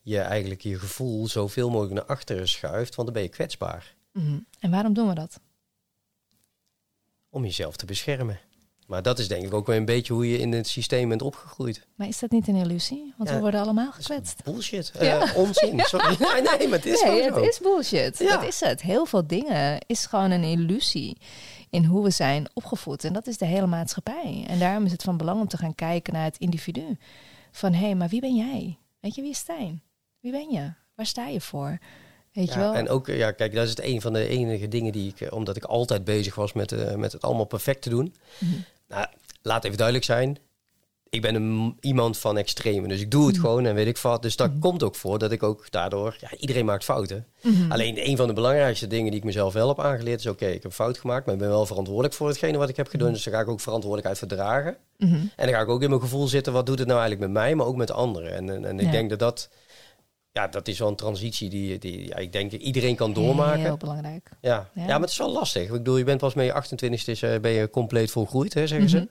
je eigenlijk je gevoel zoveel mogelijk naar achteren schuift, want dan ben je kwetsbaar. Mm -hmm. En waarom doen we dat? om jezelf te beschermen. Maar dat is denk ik ook wel een beetje hoe je in het systeem bent opgegroeid. Maar is dat niet een illusie? Want Ja, we worden allemaal gekwetst. Bullshit. Ja. Eh, onzin. Sorry. Nee, nee, maar het is nee, het zo. is bullshit. Dat is het. Heel veel dingen is gewoon een illusie in hoe we zijn opgevoed. En dat is de hele maatschappij. En daarom is het van belang om te gaan kijken naar het individu. Van hé, hey, maar wie ben jij? Weet je, wie is Stijn? Wie ben je? Waar sta je voor? Weet je wel? en ook, ja, kijk, dat is het een van de enige dingen die ik, eh, omdat ik altijd bezig was met, eh, met het allemaal perfect te doen. Mhm. Nou, laat even duidelijk zijn. Ik ben een, iemand van extreme, dus ik doe het Mhm. gewoon en weet ik wat. Dus dat Mhm. komt ook voor dat ik ook daardoor, ja, iedereen maakt fouten. Alleen een van de belangrijkste dingen die ik mezelf wel heb aangeleerd is, oké, ik heb fout gemaakt, maar ik ben wel verantwoordelijk voor hetgene wat ik heb gedaan. Dus daar ga ik ook verantwoordelijkheid voor dragen. Mhm. En dan ga ik ook in mijn gevoel zitten, wat doet het nou eigenlijk met mij, maar ook met anderen. En, en, en ik Ja. denk dat dat, ja, dat is wel een transitie die, die ja, ik denk iedereen kan doormaken. Heel belangrijk. Ja. Ja. Ja. maar het is wel lastig. Ik bedoel, je bent pas met je 28 is, eh, ben je compleet volgroeid, hè, zeggen ze. Mhm.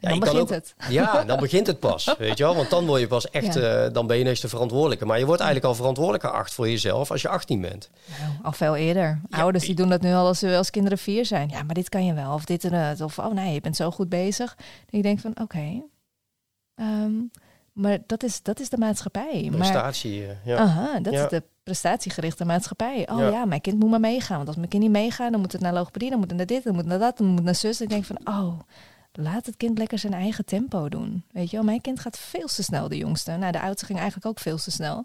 Ja, Dan begint ook- het. Ja, dan begint het pas, weet je wel. Want dan word je pas echt, Ja. eh, dan ben je ineens de verantwoordelijke. Maar je wordt eigenlijk al verantwoordelijk geacht voor jezelf als je 18 bent. Nou, al veel eerder. Ja, Ouders die doen dat nu al als, ze als kinderen vier zijn. Ja, maar dit kan je wel. Of dit en dat. Of oh nee, je bent zo goed bezig. Dat je denkt van oké. Ehm, maar dat is, dat is de maatschappij. Maar, Prestatie, eh, ja. aha, dat Ja. is de prestatiegerichte maatschappij. Oh Ja. ja. mijn kind moet maar meegaan. Want als mijn kind niet meegaat, dan moet het naar logopedie, dan moet het naar dit, dan moet het naar dat, dan moet het naar zus. Ik denk van oh, laat het kind lekker zijn eigen tempo doen. Weet je wel, mijn kind gaat veel te snel, de jongste. Nou, de oudste ging eigenlijk ook veel te snel.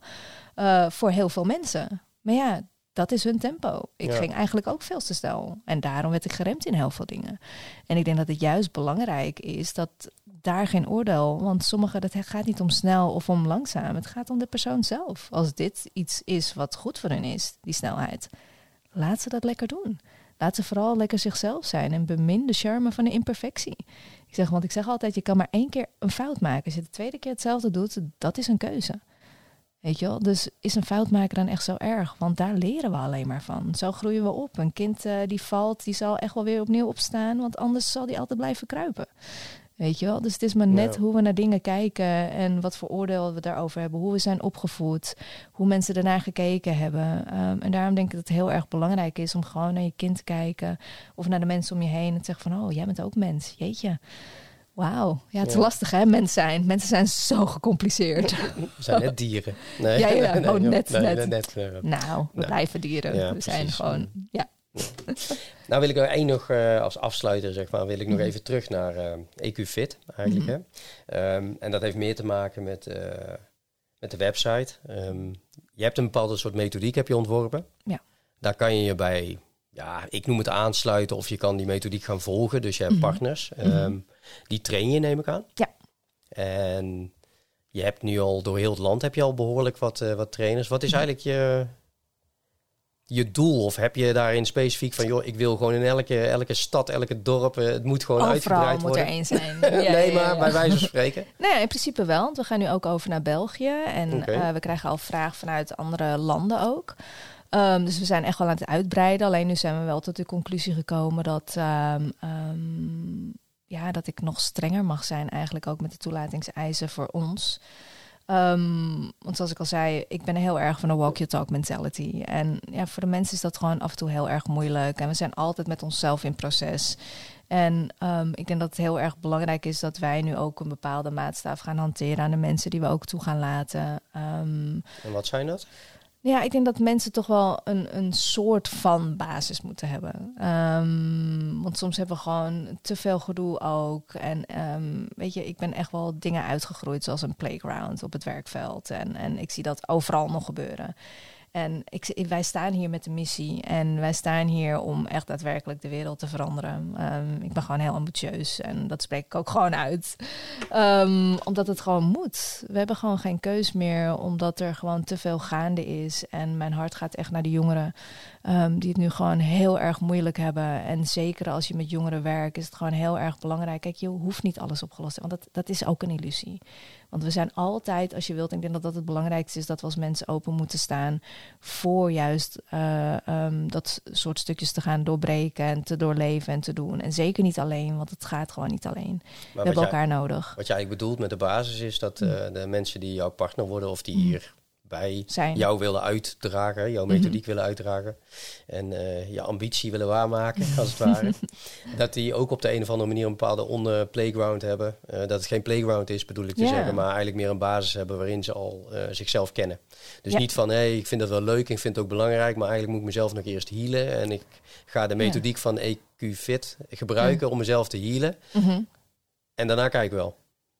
eh, voor heel veel mensen. Maar ja, dat is hun tempo. Ik Ja. ging eigenlijk ook veel te snel. En daarom werd ik geremd in heel veel dingen. En ik denk dat het juist belangrijk is dat daar geen oordeel. Want sommige, dat gaat niet om snel of om langzaam. Het gaat om de persoon zelf. Als dit iets is wat goed voor hen is, die snelheid, laat ze dat lekker doen. Laat ze vooral lekker zichzelf zijn en bemin de charme van de imperfectie. Ik zeg, want ik zeg altijd, je kan maar één keer een fout maken. Als je de tweede keer hetzelfde doet, dat is een keuze. Weet je wel? Dus is een fout maken dan echt zo erg? Want daar leren we alleen maar van. Zo groeien we op. Een kind eh, die valt, die zal echt wel weer opnieuw opstaan. Want anders zal die altijd blijven kruipen. Weet je wel? Dus het is maar net Ja. hoe we naar dingen kijken en wat voor oordeel we daarover hebben. Hoe we zijn opgevoed, hoe mensen ernaar gekeken hebben. Ehm, en daarom denk ik dat het heel erg belangrijk is om gewoon naar je kind te kijken. Of naar de mensen om je heen en te zeggen van, oh, jij bent ook mens. Jeetje. Wauw. Ja, het is Ja. lastig hè, mens zijn. Mensen zijn zo gecompliceerd. We zijn net dieren. Nee, Ja, ja. Oh, net, nee, net. net, eh. Nou, we Nou, blijven dieren. we zijn precies. gewoon. Ja. Nou wil ik er één nog eh, als afsluiter, zeg maar, wil ik nog Mhm. even terug naar eh EQ Fit eigenlijk. hè. Ehm, en dat heeft meer te maken met, eh, met de website. Ehm, je hebt een bepaalde soort methodiek heb je ontworpen. Ja. Daar kan je je bij, ja, ik noem het aansluiten of je kan die methodiek gaan volgen. Dus je hebt Mhm. partners. Mhm. Ehm, Die train je, neem ik aan. Ja. En je hebt nu al door heel het land heb je al behoorlijk wat, wat trainers. Wat is Mhm. eigenlijk je, je doel? Of heb je daarin specifiek van, joh, ik wil gewoon in elke, elke stad, elke dorp, eh, het moet gewoon Overal uitgebreid moet er worden? één zijn. Ja, nee, ja, maar bij wijze van spreken. Nee, in principe wel. Want we gaan nu ook over naar België. En eh, we krijgen al vragen vanuit andere landen ook. Ehm, dus we zijn echt wel aan het uitbreiden. Alleen nu zijn we wel tot de conclusie gekomen dat, ehm, ehm, ja, dat ik nog strenger mag zijn, eigenlijk ook met de toelatingseisen voor ons. Ehm, want zoals ik al zei, ik ben heel erg van de walk your talk mentality. En ja, voor de mensen is dat gewoon af en toe heel erg moeilijk. En we zijn altijd met onszelf in proces. En ehm, ik denk dat het heel erg belangrijk is dat wij nu ook een bepaalde maatstaf gaan hanteren aan de mensen die we ook toe gaan laten. Ehm, En wat zijn dat? Ja, ik denk dat mensen toch wel een, een soort van basis moeten hebben. Ehm, want soms hebben we gewoon te veel gedoe ook. En ehm, weet je, ik ben echt wel dingen uitgegroeid, zoals een playground op het werkveld. En, en ik zie dat overal nog gebeuren. En ik, wij staan hier met de missie. En wij staan hier om echt daadwerkelijk de wereld te veranderen. Ehm, ik ben gewoon heel ambitieus. En dat spreek ik ook gewoon uit. Ehm, omdat het gewoon moet. We hebben gewoon geen keus meer. Omdat er gewoon te veel gaande is. En mijn hart gaat echt naar de jongeren. ehm, die het nu gewoon heel erg moeilijk hebben. En zeker als je met jongeren werkt, is het gewoon heel erg belangrijk. Kijk, je hoeft niet alles opgelost te hebben. Want dat, dat is ook een illusie. Want we zijn altijd, als je wilt, ik denk dat dat het belangrijkste is, dat we als mensen open moeten staan voor juist eh, ehm, dat soort stukjes te gaan doorbreken en te doorleven en te doen. En zeker niet alleen, want het gaat gewoon niet alleen. we hebben jij, elkaar nodig. wat je eigenlijk bedoelt met de basis is dat Mm. eh, de mensen die jouw partner worden of die Mm. hier bij Zijn. jou willen uitdragen, jouw Mhm. methodiek willen uitdragen en eh, je ambitie willen waarmaken, als het ware. Dat die ook op de een of andere manier een bepaalde on-playground hebben. Eh, dat het geen playground is, bedoel ik te zeggen, maar eigenlijk meer een basis hebben waarin ze al eh, zichzelf kennen. Dus Ja. niet van, hé, hey, ik vind dat wel leuk, ik vind het ook belangrijk, maar eigenlijk moet ik mezelf nog eerst healen. En ik ga de methodiek van EQ-Fit gebruiken om mezelf te healen. Mhm. En daarna kijk ik wel.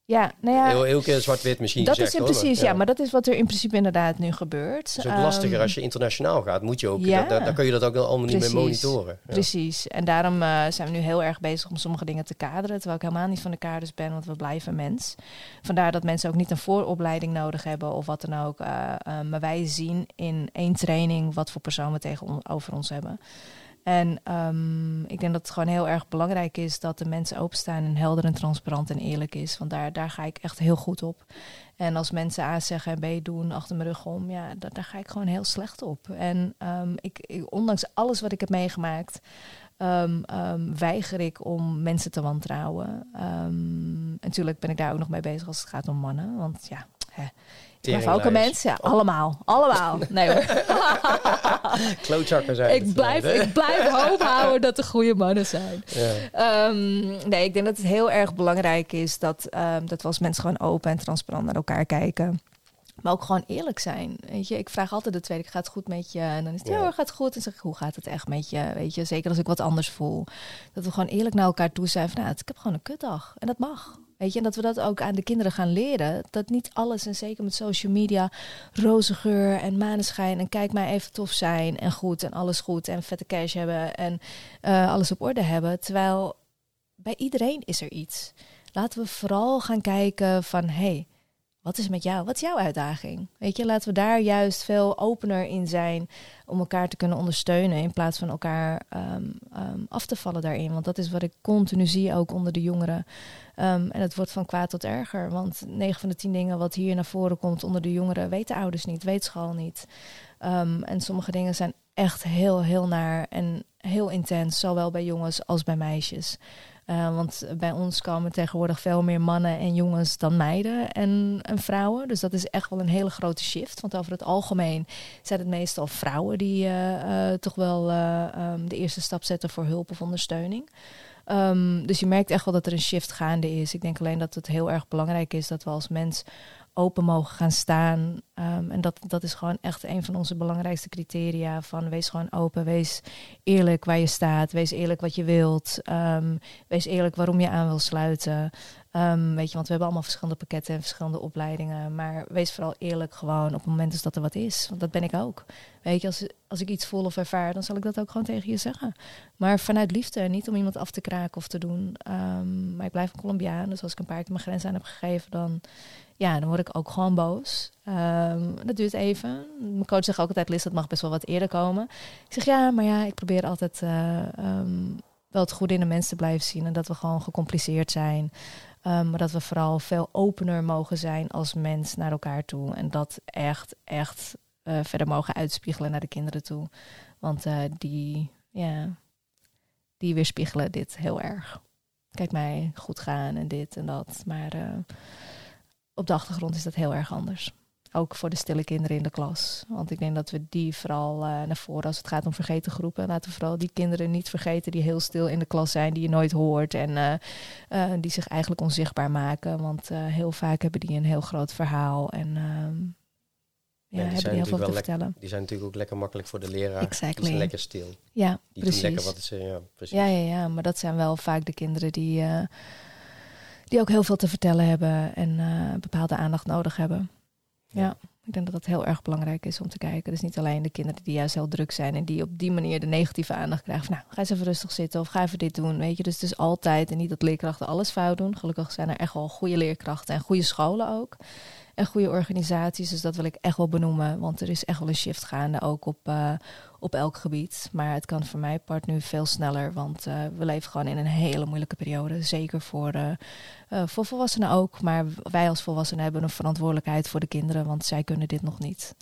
Ja, nou ja, Heel, heel keer zwart-wit misschien dat gezegd, is in precies, ja. maar dat is wat er in principe inderdaad nu gebeurt. Het is ook lastiger Ehm, als je internationaal gaat. Moet je ook, ja. dat, dat- dan kun je dat ook allemaal niet meer Precies. monitoren. Ja. Precies. En daarom eh, zijn we nu heel erg bezig om sommige dingen te kaderen. Terwijl ik helemaal niet van de kaders ben, want we blijven mens. Vandaar dat mensen ook niet een vooropleiding nodig hebben of wat dan ook. eh, eh, maar wij zien in één training wat voor persoon we tegenover ons hebben. En ehm, ik denk dat het gewoon heel erg belangrijk is dat de mensen openstaan en helder en transparant en eerlijk is. Want daar, daar ga ik echt heel goed op. En als mensen A zeggen en B doen achter mijn rug om, ja, da- daar ga ik gewoon heel slecht op. En ehm, ik, ondanks alles wat ik heb meegemaakt, ehm, weiger ik om mensen te wantrouwen. En natuurlijk ben ik daar ook nog mee bezig als het gaat om mannen. Want ja, ik blijf ook een Teringlijst. mens. Ja, allemaal. Allemaal. Nee hoor. Klootzakken zijn ik, blijf, Ja, ik blijf hoop houden dat er goede mannen zijn. Ja. Ehm, nee, ik denk dat het heel erg belangrijk is dat, ehm, dat we als mensen gewoon open en transparant naar elkaar kijken. Maar ook gewoon eerlijk zijn. Weet je, ik vraag altijd de tweede, gaat het goed met je? En dan is het, ja, Ja. hoor, gaat het goed. En dan zeg ik, hoe gaat het echt met je? Weet je, zeker als ik wat anders voel. Dat we gewoon eerlijk naar elkaar toe zijn van, nou, ik heb gewoon een kutdag. En dat mag. Weet je, en dat we dat ook aan de kinderen gaan leren. Dat niet alles, en zeker met social media, roze geur en maneschijn. En kijk mij even tof zijn en goed en alles goed. En vette cash hebben en eh, alles op orde hebben. Terwijl bij iedereen is er iets. Laten we vooral gaan kijken van, hey, wat is met jou? Wat is jouw uitdaging? Weet je, laten we daar juist veel opener in zijn om elkaar te kunnen ondersteunen in plaats van elkaar ehm, ehm, af te vallen daarin. Want dat is wat ik continu zie ook onder de jongeren. Ehm, en het wordt van kwaad tot erger. Want 9 van de 10 dingen wat hier naar voren komt onder de jongeren weten ouders niet, weet school niet. En sommige dingen zijn echt heel, heel naar en heel intens, zowel bij jongens als bij meisjes. Uh, want bij ons komen tegenwoordig veel meer mannen en jongens dan meiden en, en, vrouwen. Dus dat is echt wel een hele grote shift. Want over het algemeen zijn het meestal vrouwen die uh, uh, toch wel um, de eerste stap zetten voor hulp of ondersteuning. Um, dus je merkt echt wel dat er een shift gaande is. Ik denk alleen dat het heel erg belangrijk is dat we als mens open mogen gaan staan. Um, en dat, dat is gewoon echt een van onze belangrijkste criteria. Van wees gewoon open, wees eerlijk waar je staat, wees eerlijk wat je wilt, um, wees eerlijk waarom je aan wil sluiten. Um, weet je, want we hebben allemaal verschillende pakketten en verschillende opleidingen. Maar wees vooral eerlijk gewoon op het moment dat er wat is. Want dat ben ik ook. Weet je, als, als ik iets voel of ervaar, dan zal ik dat ook gewoon tegen je zeggen. Maar vanuit liefde, niet om iemand af te kraken of te doen. Um, maar ik blijf een Colombiaan, dus als ik een paar keer mijn grens aan heb gegeven, dan, ja, dan word ik ook gewoon boos. Um, dat duurt even. Mijn coach zegt ook altijd, Liz, dat mag best wel wat eerder komen. Ik zeg, ja, maar ja, ik probeer altijd um, wel het goede in de mens te blijven zien. En dat we gewoon gecompliceerd zijn. Um, maar dat we vooral veel opener mogen zijn als mens naar elkaar toe. En dat echt, echt uh, verder mogen uitspiegelen naar de kinderen toe. Want uh, die, ja, die weerspiegelen dit heel erg. Kijk mij goed gaan en dit en dat. Maar uh, op de achtergrond is dat heel erg anders. Ook voor de stille kinderen in de klas. Want ik denk dat we die vooral uh, naar voren, als het gaat om vergeten groepen, laten we vooral die kinderen niet vergeten die heel stil in de klas zijn, die je nooit hoort en uh, uh, die zich eigenlijk onzichtbaar maken. Want eh, heel vaak hebben die een heel groot verhaal en ehm, ja, Ja, die hebben heel veel te vertellen. Die zijn natuurlijk ook lekker makkelijk voor de leraar. Exactly. Die zijn lekker stil. Ja, Die precies. lekker wat ze... Ja, precies. Ja, ja, ja, maar dat zijn wel vaak de kinderen die, uh, die ook heel veel te vertellen hebben en uh, bepaalde aandacht nodig hebben. Ja. ik denk dat dat heel erg belangrijk is om te kijken. Dus niet alleen de kinderen die juist heel druk zijn en die op die manier de negatieve aandacht krijgen. Van, nou, ga eens even rustig zitten of ga even dit doen. Weet je, dus het is altijd en niet dat leerkrachten alles fout doen. Gelukkig zijn er echt wel goede leerkrachten en goede scholen ook. En goede organisaties, dus dat wil ik echt wel benoemen. Want er is echt wel een shift gaande, ook op, uh, op elk gebied. Maar het kan voor mij part nu veel sneller, want uh, we leven gewoon in een hele moeilijke periode. Zeker voor, uh, voor volwassenen ook. Maar wij als volwassenen hebben een verantwoordelijkheid voor de kinderen, want zij kunnen dit nog niet.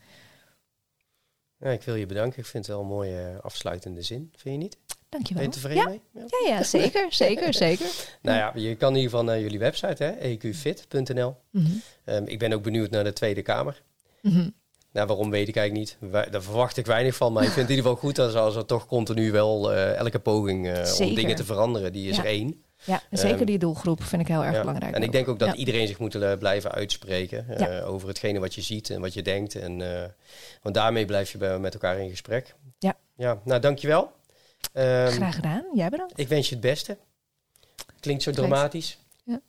Ja, ik wil je bedanken. Ik vind het wel een mooie afsluitende zin. Vind je niet? Dankjewel. Ben je tevreden ja. mee? Ja, ja, ja zeker, zeker, zeker. Nou ja, je kan in ieder geval naar jullie website, hè, eqfit.nl. Mm -hmm. um, ik ben ook benieuwd naar de Tweede Kamer. Mm -hmm. Nou, waarom weet ik eigenlijk niet. Daar verwacht ik weinig van. Maar ik vind het in ieder geval goed dat als er toch continu wel eh, elke poging eh, om dingen te veranderen, die is Ja. er één. Ja, en zeker Ehm, die doelgroep vind ik heel erg Ja. belangrijk. En ik ook. denk ook dat Ja. iedereen zich moet eh, blijven uitspreken over hetgene wat je ziet en wat je denkt. En, want daarmee blijf je bij, met elkaar in gesprek. Ja. Ja, nou dankjewel. Ehm, Graag gedaan. Jij bedankt. ik wens je het beste. Klinkt zo Klinkt- dramatisch. Ja.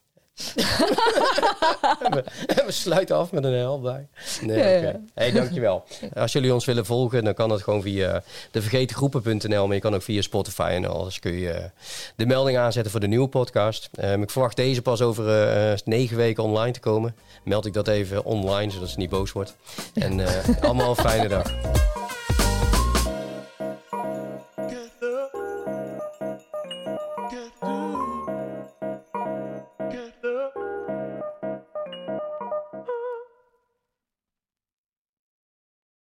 we, we sluiten af met een hel bij. Nee, Ja, oké. ja. Hey, dankjewel. Als jullie ons willen volgen, dan kan dat gewoon via devergetengroepen.nl. Maar je kan ook via Spotify en alles kun je eh, de melding aanzetten voor de nieuwe podcast. Ehm, ik verwacht deze pas over eh, negen weken online te komen. Meld ik dat even online, zodat ze niet boos wordt. En eh, allemaal een fijne dag.